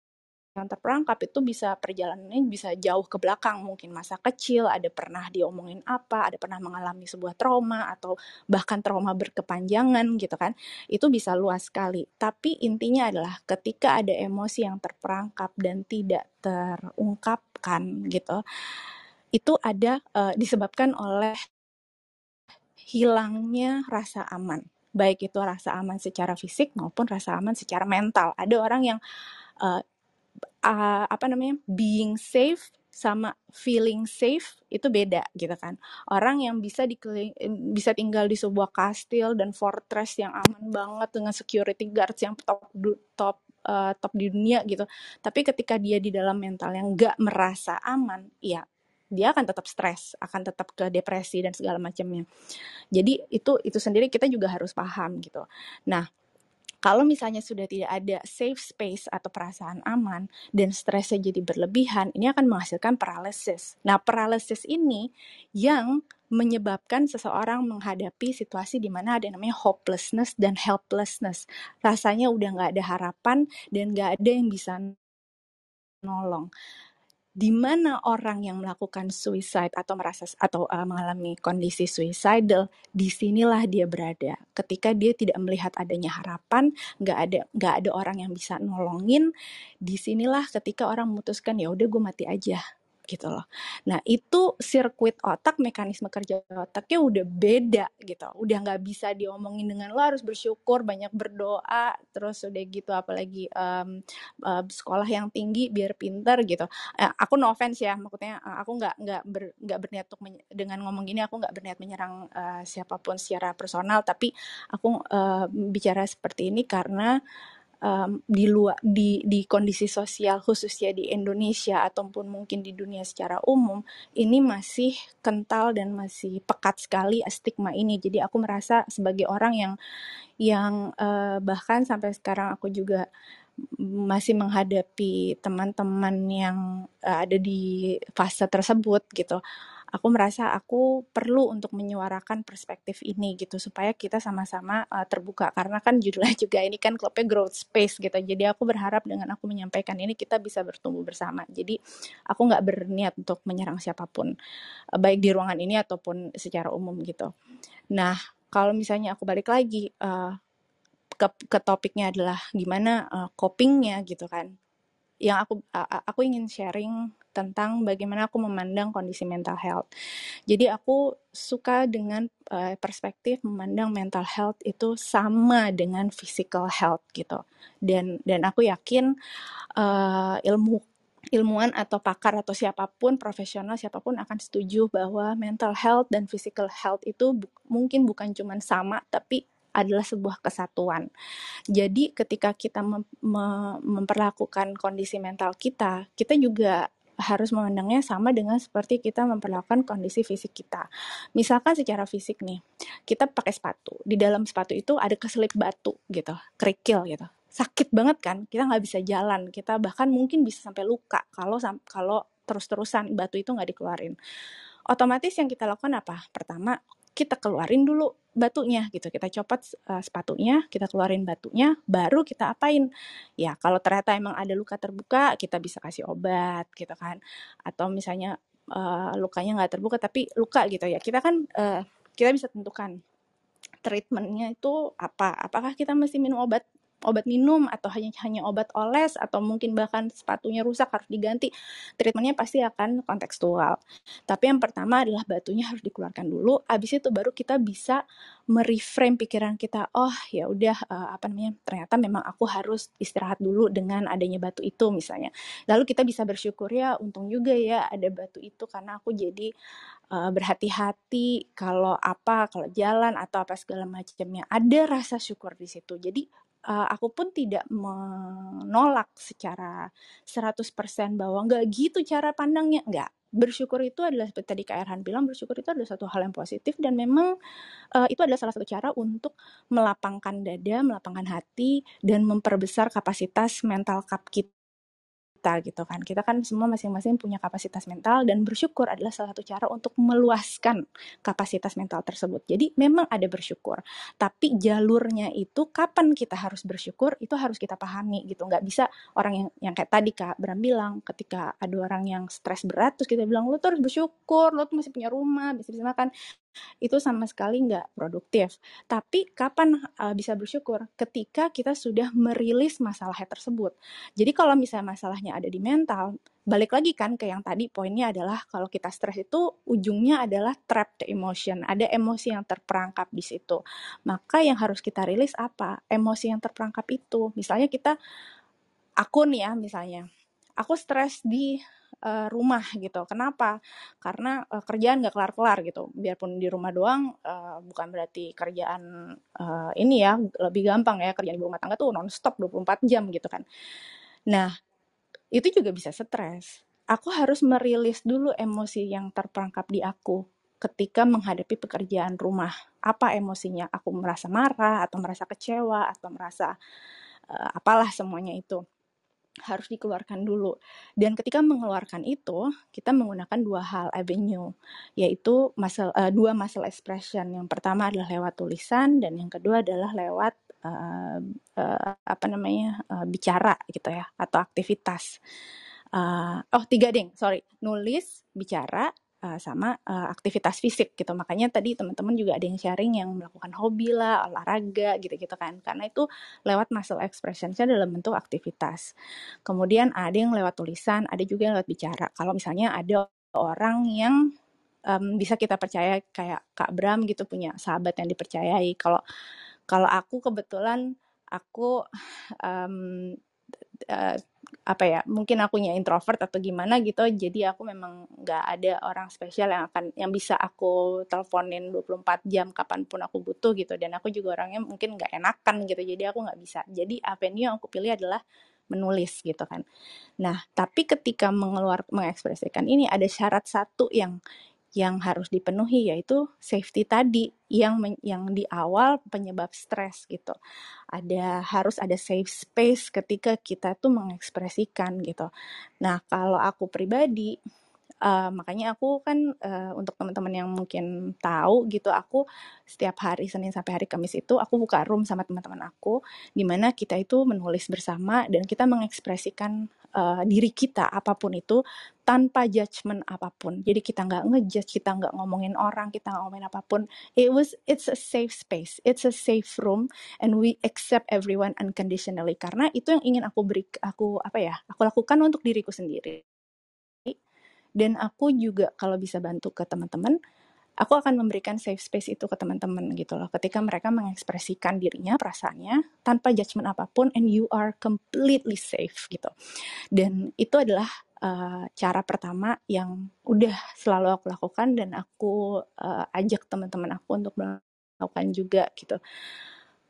yang terperangkap itu bisa perjalanannya bisa jauh ke belakang. Mungkin masa kecil ada pernah diomongin apa ada pernah mengalami sebuah trauma atau bahkan trauma berkepanjangan gitu kan itu bisa luas sekali. Tapi intinya adalah ketika ada emosi yang terperangkap dan tidak terungkapkan gitu itu ada uh, disebabkan oleh hilangnya rasa aman. Baik itu rasa aman secara fisik maupun rasa aman secara mental. Ada orang yang uh, uh, apa namanya being safe sama feeling safe itu beda gitu kan orang yang bisa di bisa tinggal di sebuah kastil dan fortress yang aman banget dengan security guards yang top top uh, top di dunia gitu tapi ketika dia di dalam mental yang nggak merasa aman ya dia akan tetap stres, akan tetap ke depresi dan segala macamnya. Jadi itu itu sendiri kita juga harus paham gitu. Nah, kalau misalnya sudah tidak ada safe space atau perasaan aman dan stresnya jadi berlebihan, ini akan menghasilkan paralysis. Nah, paralysis ini yang menyebabkan seseorang menghadapi situasi di mana ada namanya hopelessness dan helplessness. Rasanya udah nggak ada harapan dan nggak ada yang bisa nolong di mana orang yang melakukan suicide atau merasa atau uh, mengalami kondisi suicidal, di sinilah dia berada. Ketika dia tidak melihat adanya harapan, nggak ada nggak ada orang yang bisa nolongin, di sinilah ketika orang memutuskan ya udah gue mati aja gitu loh. Nah itu sirkuit otak, mekanisme kerja otaknya udah beda gitu. Udah nggak bisa diomongin dengan lo harus bersyukur, banyak berdoa, terus udah gitu apalagi um, uh, sekolah yang tinggi biar pinter gitu. Eh, aku no offense ya, maksudnya uh, aku nggak nggak ber, nggak berniat untuk dengan ngomong gini aku nggak berniat menyerang uh, siapa pun secara personal, tapi aku uh, bicara seperti ini karena um, di luar di di kondisi sosial khususnya di Indonesia ataupun mungkin di dunia secara umum ini masih kental dan masih pekat sekali stigma ini. Jadi aku merasa sebagai orang yang yang uh, bahkan sampai sekarang aku juga masih menghadapi teman-teman yang uh, ada di fase tersebut gitu aku merasa aku perlu untuk menyuarakan perspektif ini gitu supaya kita sama-sama uh, terbuka. Karena kan judulnya juga ini kan klubnya growth space gitu. Jadi aku berharap dengan aku menyampaikan ini kita bisa bertumbuh bersama. Jadi aku nggak berniat untuk menyerang siapa pun uh, baik di ruangan ini ataupun secara umum gitu. Nah kalau misalnya aku balik lagi uh, ke, ke topiknya adalah gimana uh, copingnya gitu kan. Yang aku aku ingin sharing tentang bagaimana aku memandang kondisi mental health. Jadi aku suka dengan uh, perspektif memandang mental health itu sama dengan physical health gitu. Dan dan aku yakin uh, ilmu ilmuwan atau pakar atau siapa pun profesional siapa pun akan setuju bahwa mental health dan physical health itu bu mungkin bukan cuma sama tapi adalah sebuah kesatuan. Jadi ketika kita mem memperlakukan kondisi mental kita, kita juga harus memandangnya sama dengan seperti kita memperlakukan kondisi fisik kita. Misalkan secara fisik nih, kita pakai sepatu. Di dalam sepatu itu ada keselip batu gitu, kerikil gitu. Sakit banget kan? Kita nggak bisa jalan. Kita bahkan mungkin bisa sampai luka kalau kalau terus-terusan batu itu nggak dikeluarin. Otomatis yang kita lakukan apa? Pertama, kita keluarin dulu batunya gitu. Kita copot uh, sepatunya kita keluarin batunya baru kita apain. Ya kalau ternyata emang ada luka terbuka kita bisa kasih obat gitu kan. Atau misalnya uh, lukanya nggak terbuka tapi luka gitu ya. Kita kan uh, kita bisa tentukan treatmentnya itu apa? Apakah kita mesti minum obat obat minum atau hanya hanya obat oles atau mungkin bahkan sepatunya rusak harus diganti treatmentnya pasti akan kontekstual. Tapi yang pertama adalah batunya harus dikeluarkan dulu abis itu baru kita bisa mereframe pikiran kita oh ya udah uh, apa namanya ternyata memang aku harus istirahat dulu dengan adanya batu itu misalnya. Lalu kita bisa bersyukur ya untung juga ya ada batu itu karena aku jadi uh, berhati-hati kalau apa kalau jalan atau apa segala macamnya. Ada rasa syukur di situ. Jadi uh, aku pun tidak menolak secara 100% bahwa nggak gitu cara pandangnya, nggak. Bersyukur itu adalah seperti tadi Kak Erhan bilang, bersyukur itu adalah satu hal yang positif dan memang uh, itu adalah salah satu cara untuk melapangkan dada, melapangkan hati dan memperbesar kapasitas mental cup kita kita gitu kan. Kita kan semua masing-masing punya kapasitas mental dan bersyukur adalah salah satu cara untuk meluaskan kapasitas mental tersebut. Jadi memang ada bersyukur, tapi jalurnya itu kapan kita harus bersyukur itu harus kita pahami gitu. Nggak bisa orang yang yang kayak tadi Kak Bram bilang ketika ada orang yang stres berat terus kita bilang lu tuh harus bersyukur, lu tuh masih punya rumah, bisa bisa makan itu sama sekali nggak produktif. Tapi kapan uh, bisa bersyukur? Ketika kita sudah merilis masalahnya tersebut. Jadi kalau misalnya masalahnya ada di mental, balik lagi kan ke yang tadi poinnya adalah kalau kita stres itu ujungnya adalah trapped emotion, ada emosi yang terperangkap di situ. Maka yang harus kita rilis apa? Emosi yang terperangkap itu. Misalnya kita akun ya misalnya, aku stres di uh, rumah gitu. Kenapa? Karena uh, kerjaan nggak kelar-kelar gitu. Biarpun di rumah doang, uh, bukan berarti kerjaan uh, ini ya lebih gampang ya kerjaan di rumah tangga tuh nonstop 24 jam gitu kan. Nah, itu juga bisa stres. Aku harus merilis dulu emosi yang terperangkap di aku ketika menghadapi pekerjaan rumah. Apa emosinya? Aku merasa marah atau merasa kecewa atau merasa uh, apalah semuanya itu harus dikeluarkan dulu. Dan ketika mengeluarkan itu, kita menggunakan dua hal avenue, yaitu muscle, uh, dua muscle expression. Yang pertama adalah lewat tulisan dan yang kedua adalah lewat uh, uh, apa namanya uh, bicara gitu ya atau aktivitas. Uh, oh tiga ding, sorry, nulis, bicara, uh, sama uh, aktivitas fisik gitu. Makanya tadi teman-teman juga ada yang sharing yang melakukan hobi lah, olahraga gitu-gitu kan. Karena itu lewat muscle expression-nya dalam bentuk aktivitas. Kemudian ada yang lewat tulisan, ada juga yang lewat bicara. Kalau misalnya ada orang yang um, bisa kita percaya kayak Kak Bram gitu punya sahabat yang dipercayai. Kalau kalau aku kebetulan aku um, apa ya mungkin akunya introvert atau gimana gitu jadi aku memang nggak ada orang spesial yang akan yang bisa aku teleponin 24 jam kapan pun aku butuh gitu. Dan aku juga orangnya mungkin nggak enakan gitu jadi aku nggak bisa. Jadi avenue yang aku pilih adalah menulis gitu kan. Nah tapi ketika mengeluar mengekspresikan ini ada syarat satu yang yang harus dipenuhi yaitu safety tadi yang yang di awal penyebab stres gitu. Ada harus ada safe space ketika kita tuh mengekspresikan gitu. Nah, kalau aku pribadi uh, makanya aku kan uh, untuk teman-teman yang mungkin tahu gitu aku setiap hari Senin sampai hari Kamis itu aku buka room sama teman-teman aku di mana kita itu menulis bersama dan kita mengekspresikan uh, diri kita apa pun itu tanpa judgement apa pun. Jadi kita nggak ngejudge kita nggak ngomongin orang kita nggak ngomongin apa pun. It was it's a safe space it's a safe room and we accept everyone unconditionally. Karena itu yang ingin aku beri aku apa ya aku lakukan untuk diriku sendiri dan aku juga kalau bisa bantu ke teman-teman aku akan memberikan safe space itu ke teman-teman gitu loh. Ketika mereka mengekspresikan dirinya perasaannya tanpa judgement apa pun and you are completely safe gitu. Dan itu adalah uh, cara pertama yang udah selalu aku lakukan dan aku uh, ajak teman-teman aku untuk melakukan juga gitu.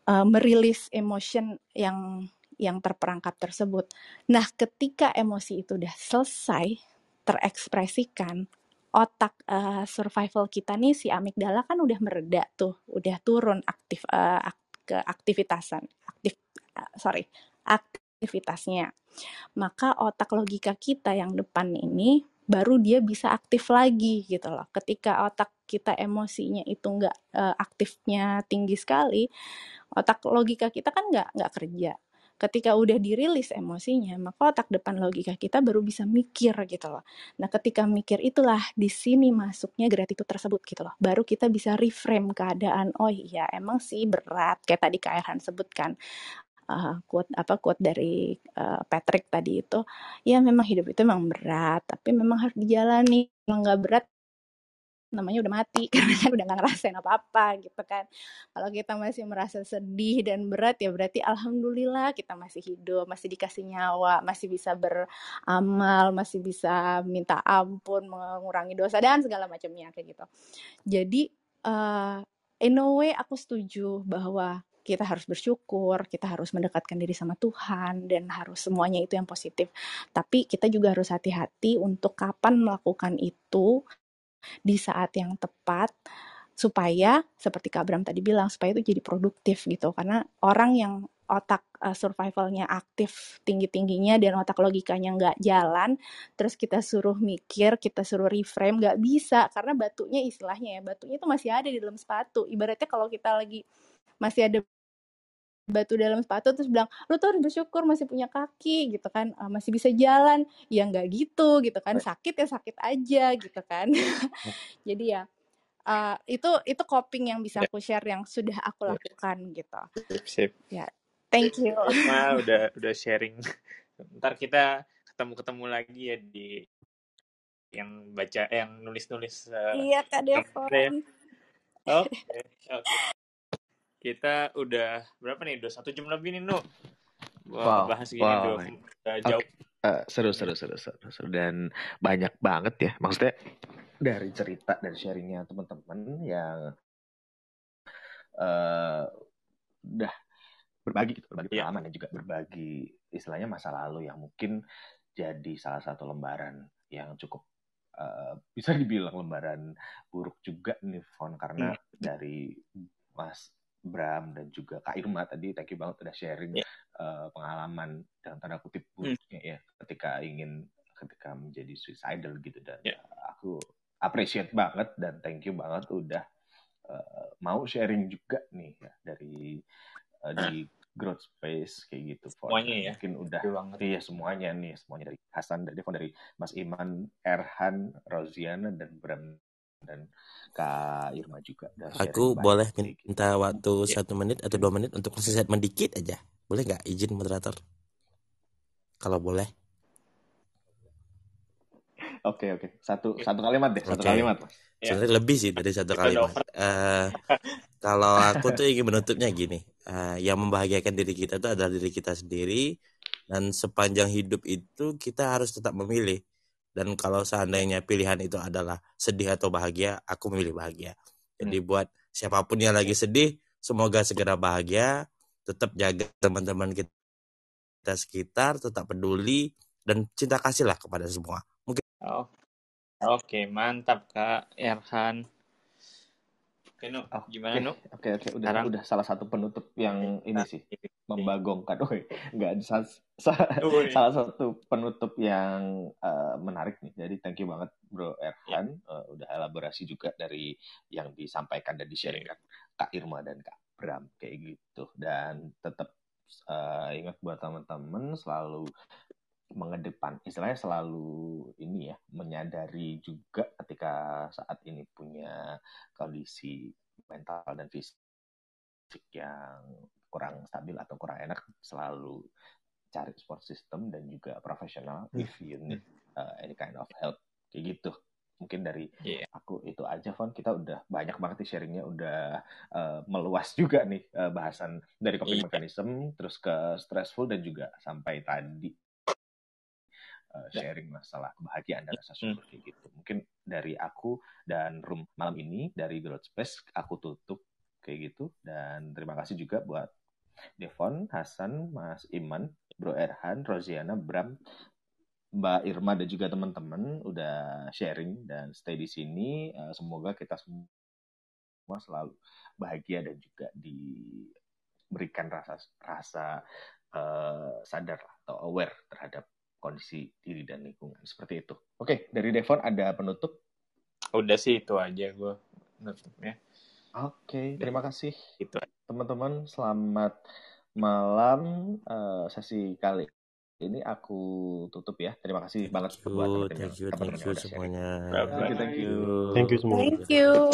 Uh, merilis emotion yang yang terperangkap tersebut. Nah, ketika emosi itu udah selesai, terekspresikan otak uh, survival kita nih si amigdala kan udah mereda tuh, udah turun aktif uh, ke aktivitasan, aktif uh, sorry aktivitasnya. Maka otak logika kita yang depan ini baru dia bisa aktif lagi gitu loh. Ketika otak kita emosinya itu nggak uh, aktifnya tinggi sekali, otak logika kita kan nggak nggak kerja ketika udah dirilis emosinya, maka otak depan logika kita baru bisa mikir gitu loh. Nah, ketika mikir itulah di sini masuknya gratitude tersebut gitu loh. Baru kita bisa reframe keadaan. Oh iya, emang sih berat kayak tadi Kak Erhan sebutkan. Uh, quote apa quote dari uh, Patrick tadi itu ya memang hidup itu memang berat tapi memang harus dijalani kalau nggak berat namanya udah mati karena kan udah gak ngerasain apa-apa gitu kan kalau kita masih merasa sedih dan berat ya berarti alhamdulillah kita masih hidup masih dikasih nyawa masih bisa beramal masih bisa minta ampun mengurangi dosa dan segala macamnya kayak gitu jadi uh, in a way aku setuju bahwa kita harus bersyukur, kita harus mendekatkan diri sama Tuhan, dan harus semuanya itu yang positif. Tapi kita juga harus hati-hati untuk kapan melakukan itu, di saat yang tepat supaya seperti Kak Abram tadi bilang supaya itu jadi produktif gitu karena orang yang otak uh, survivalnya aktif tinggi-tingginya dan otak logikanya nggak jalan, terus kita suruh mikir, kita suruh reframe, nggak bisa karena batunya istilahnya ya, batunya itu masih ada di dalam sepatu. Ibaratnya kalau kita lagi masih ada batu dalam sepatu terus bilang lu tuh harus bersyukur masih punya kaki gitu kan uh, masih bisa jalan. Ya nggak gitu gitu kan sakit ya sakit aja gitu kan. Jadi ya uh, itu itu coping yang bisa ya. aku share yang sudah aku ya. lakukan gitu. Sip, sip. ya thank you. Ma udah udah sharing. Ntar kita ketemu ketemu lagi ya di yang baca eh, yang nulis nulis uh, iya kak Devon. Oke okay, okay. Kita udah berapa nih udah satu jam lebih nih Nu wow, bahas gini wow. udah, jauh okay. Uh, seru, seru, seru, seru, seru, dan banyak banget ya. Maksudnya dari cerita dan sharingnya teman-teman yang uh, udah berbagi gitu, berbagi yeah. pengalaman dan juga berbagi istilahnya masa lalu yang mungkin jadi salah satu lembaran yang cukup uh, bisa dibilang lembaran buruk juga nih Fon karena hmm. dari Mas Bram dan juga Kak Irma tadi thank you banget udah sharing yeah. Iya. uh, pengalaman dalam tanda kutip hmm. buruknya hmm. ya ketika ingin ketika menjadi suicidal gitu dan yeah. aku appreciate banget dan thank you banget udah uh, mau sharing juga nih ya dari uh, di growth space kayak gitu semuanya ya mungkin udah iya semuanya nih semuanya dari Hasan dari dari Mas Iman Erhan Roziana dan Bram dan Kak Irma juga. Aku boleh minta waktu ya. satu menit atau dua menit untuk ngasih statement dikit aja. Boleh nggak izin moderator? Kalau boleh. Oke oke satu satu kalimat deh satu okay. kalimat. Ya. Sebenarnya lebih sih dari satu kalimat. Uh, kalau aku tuh ingin menutupnya gini, uh, yang membahagiakan diri kita itu adalah diri kita sendiri dan sepanjang hidup itu kita harus tetap memilih dan kalau seandainya pilihan itu adalah sedih atau bahagia, aku memilih bahagia. Jadi hmm. buat siapa pun yang lagi sedih, semoga segera bahagia, tetap jaga teman-teman kita sekitar, tetap peduli dan cinta kasihlah kepada semua. Mungkin Oh. Oke, mantap Kak Erhan. Oke, no. Oh, gimana, no? Oke, oke, udah Sekarang. udah salah satu penutup yang ini sih membagongkan. Oh, enggak salah, salah satu penutup yang uh, menarik nih. Jadi thank you banget Bro Erhan uh, udah elaborasi juga dari yang disampaikan dan di-sharingkan Kak Irma dan Kak Bram kayak gitu. Dan tetap uh, ingat buat teman-teman selalu mengedepan istilahnya selalu ini ya menyadari juga ketika saat ini punya kondisi mental dan fisik yang kurang stabil atau kurang enak selalu cari support system dan juga profesional if you need uh, any kind of help. Kayak gitu. Mungkin dari yeah. aku itu aja Fon. Kita udah banyak banget nih sharingnya udah uh, meluas juga nih uh, bahasan dari coping yeah. mechanism terus ke stressful dan juga sampai tadi uh, sharing masalah kebahagiaan dan rasa syukur kayak gitu. Mungkin dari aku dan room malam ini dari Growth Space aku tutup kayak gitu dan terima kasih juga buat Devon, Hasan, Mas Iman, Bro Erhan, Rosiana, Bram, Mbak Irma dan juga teman-teman udah sharing dan stay di sini. Uh, semoga kita semua selalu bahagia dan juga diberikan rasa rasa uh, sadar atau aware terhadap kondisi diri dan lingkungan seperti itu. Oke, dari Devon ada penutup? Udah sih itu aja gue penutupnya. Oke, terima kasih. Itu teman-teman, selamat malam uh, sesi kali ini aku tutup ya. Terima kasih banget buat teman-teman. Thank you, thank you semuanya. Thank you, thank you. Thank you semua. Thank you.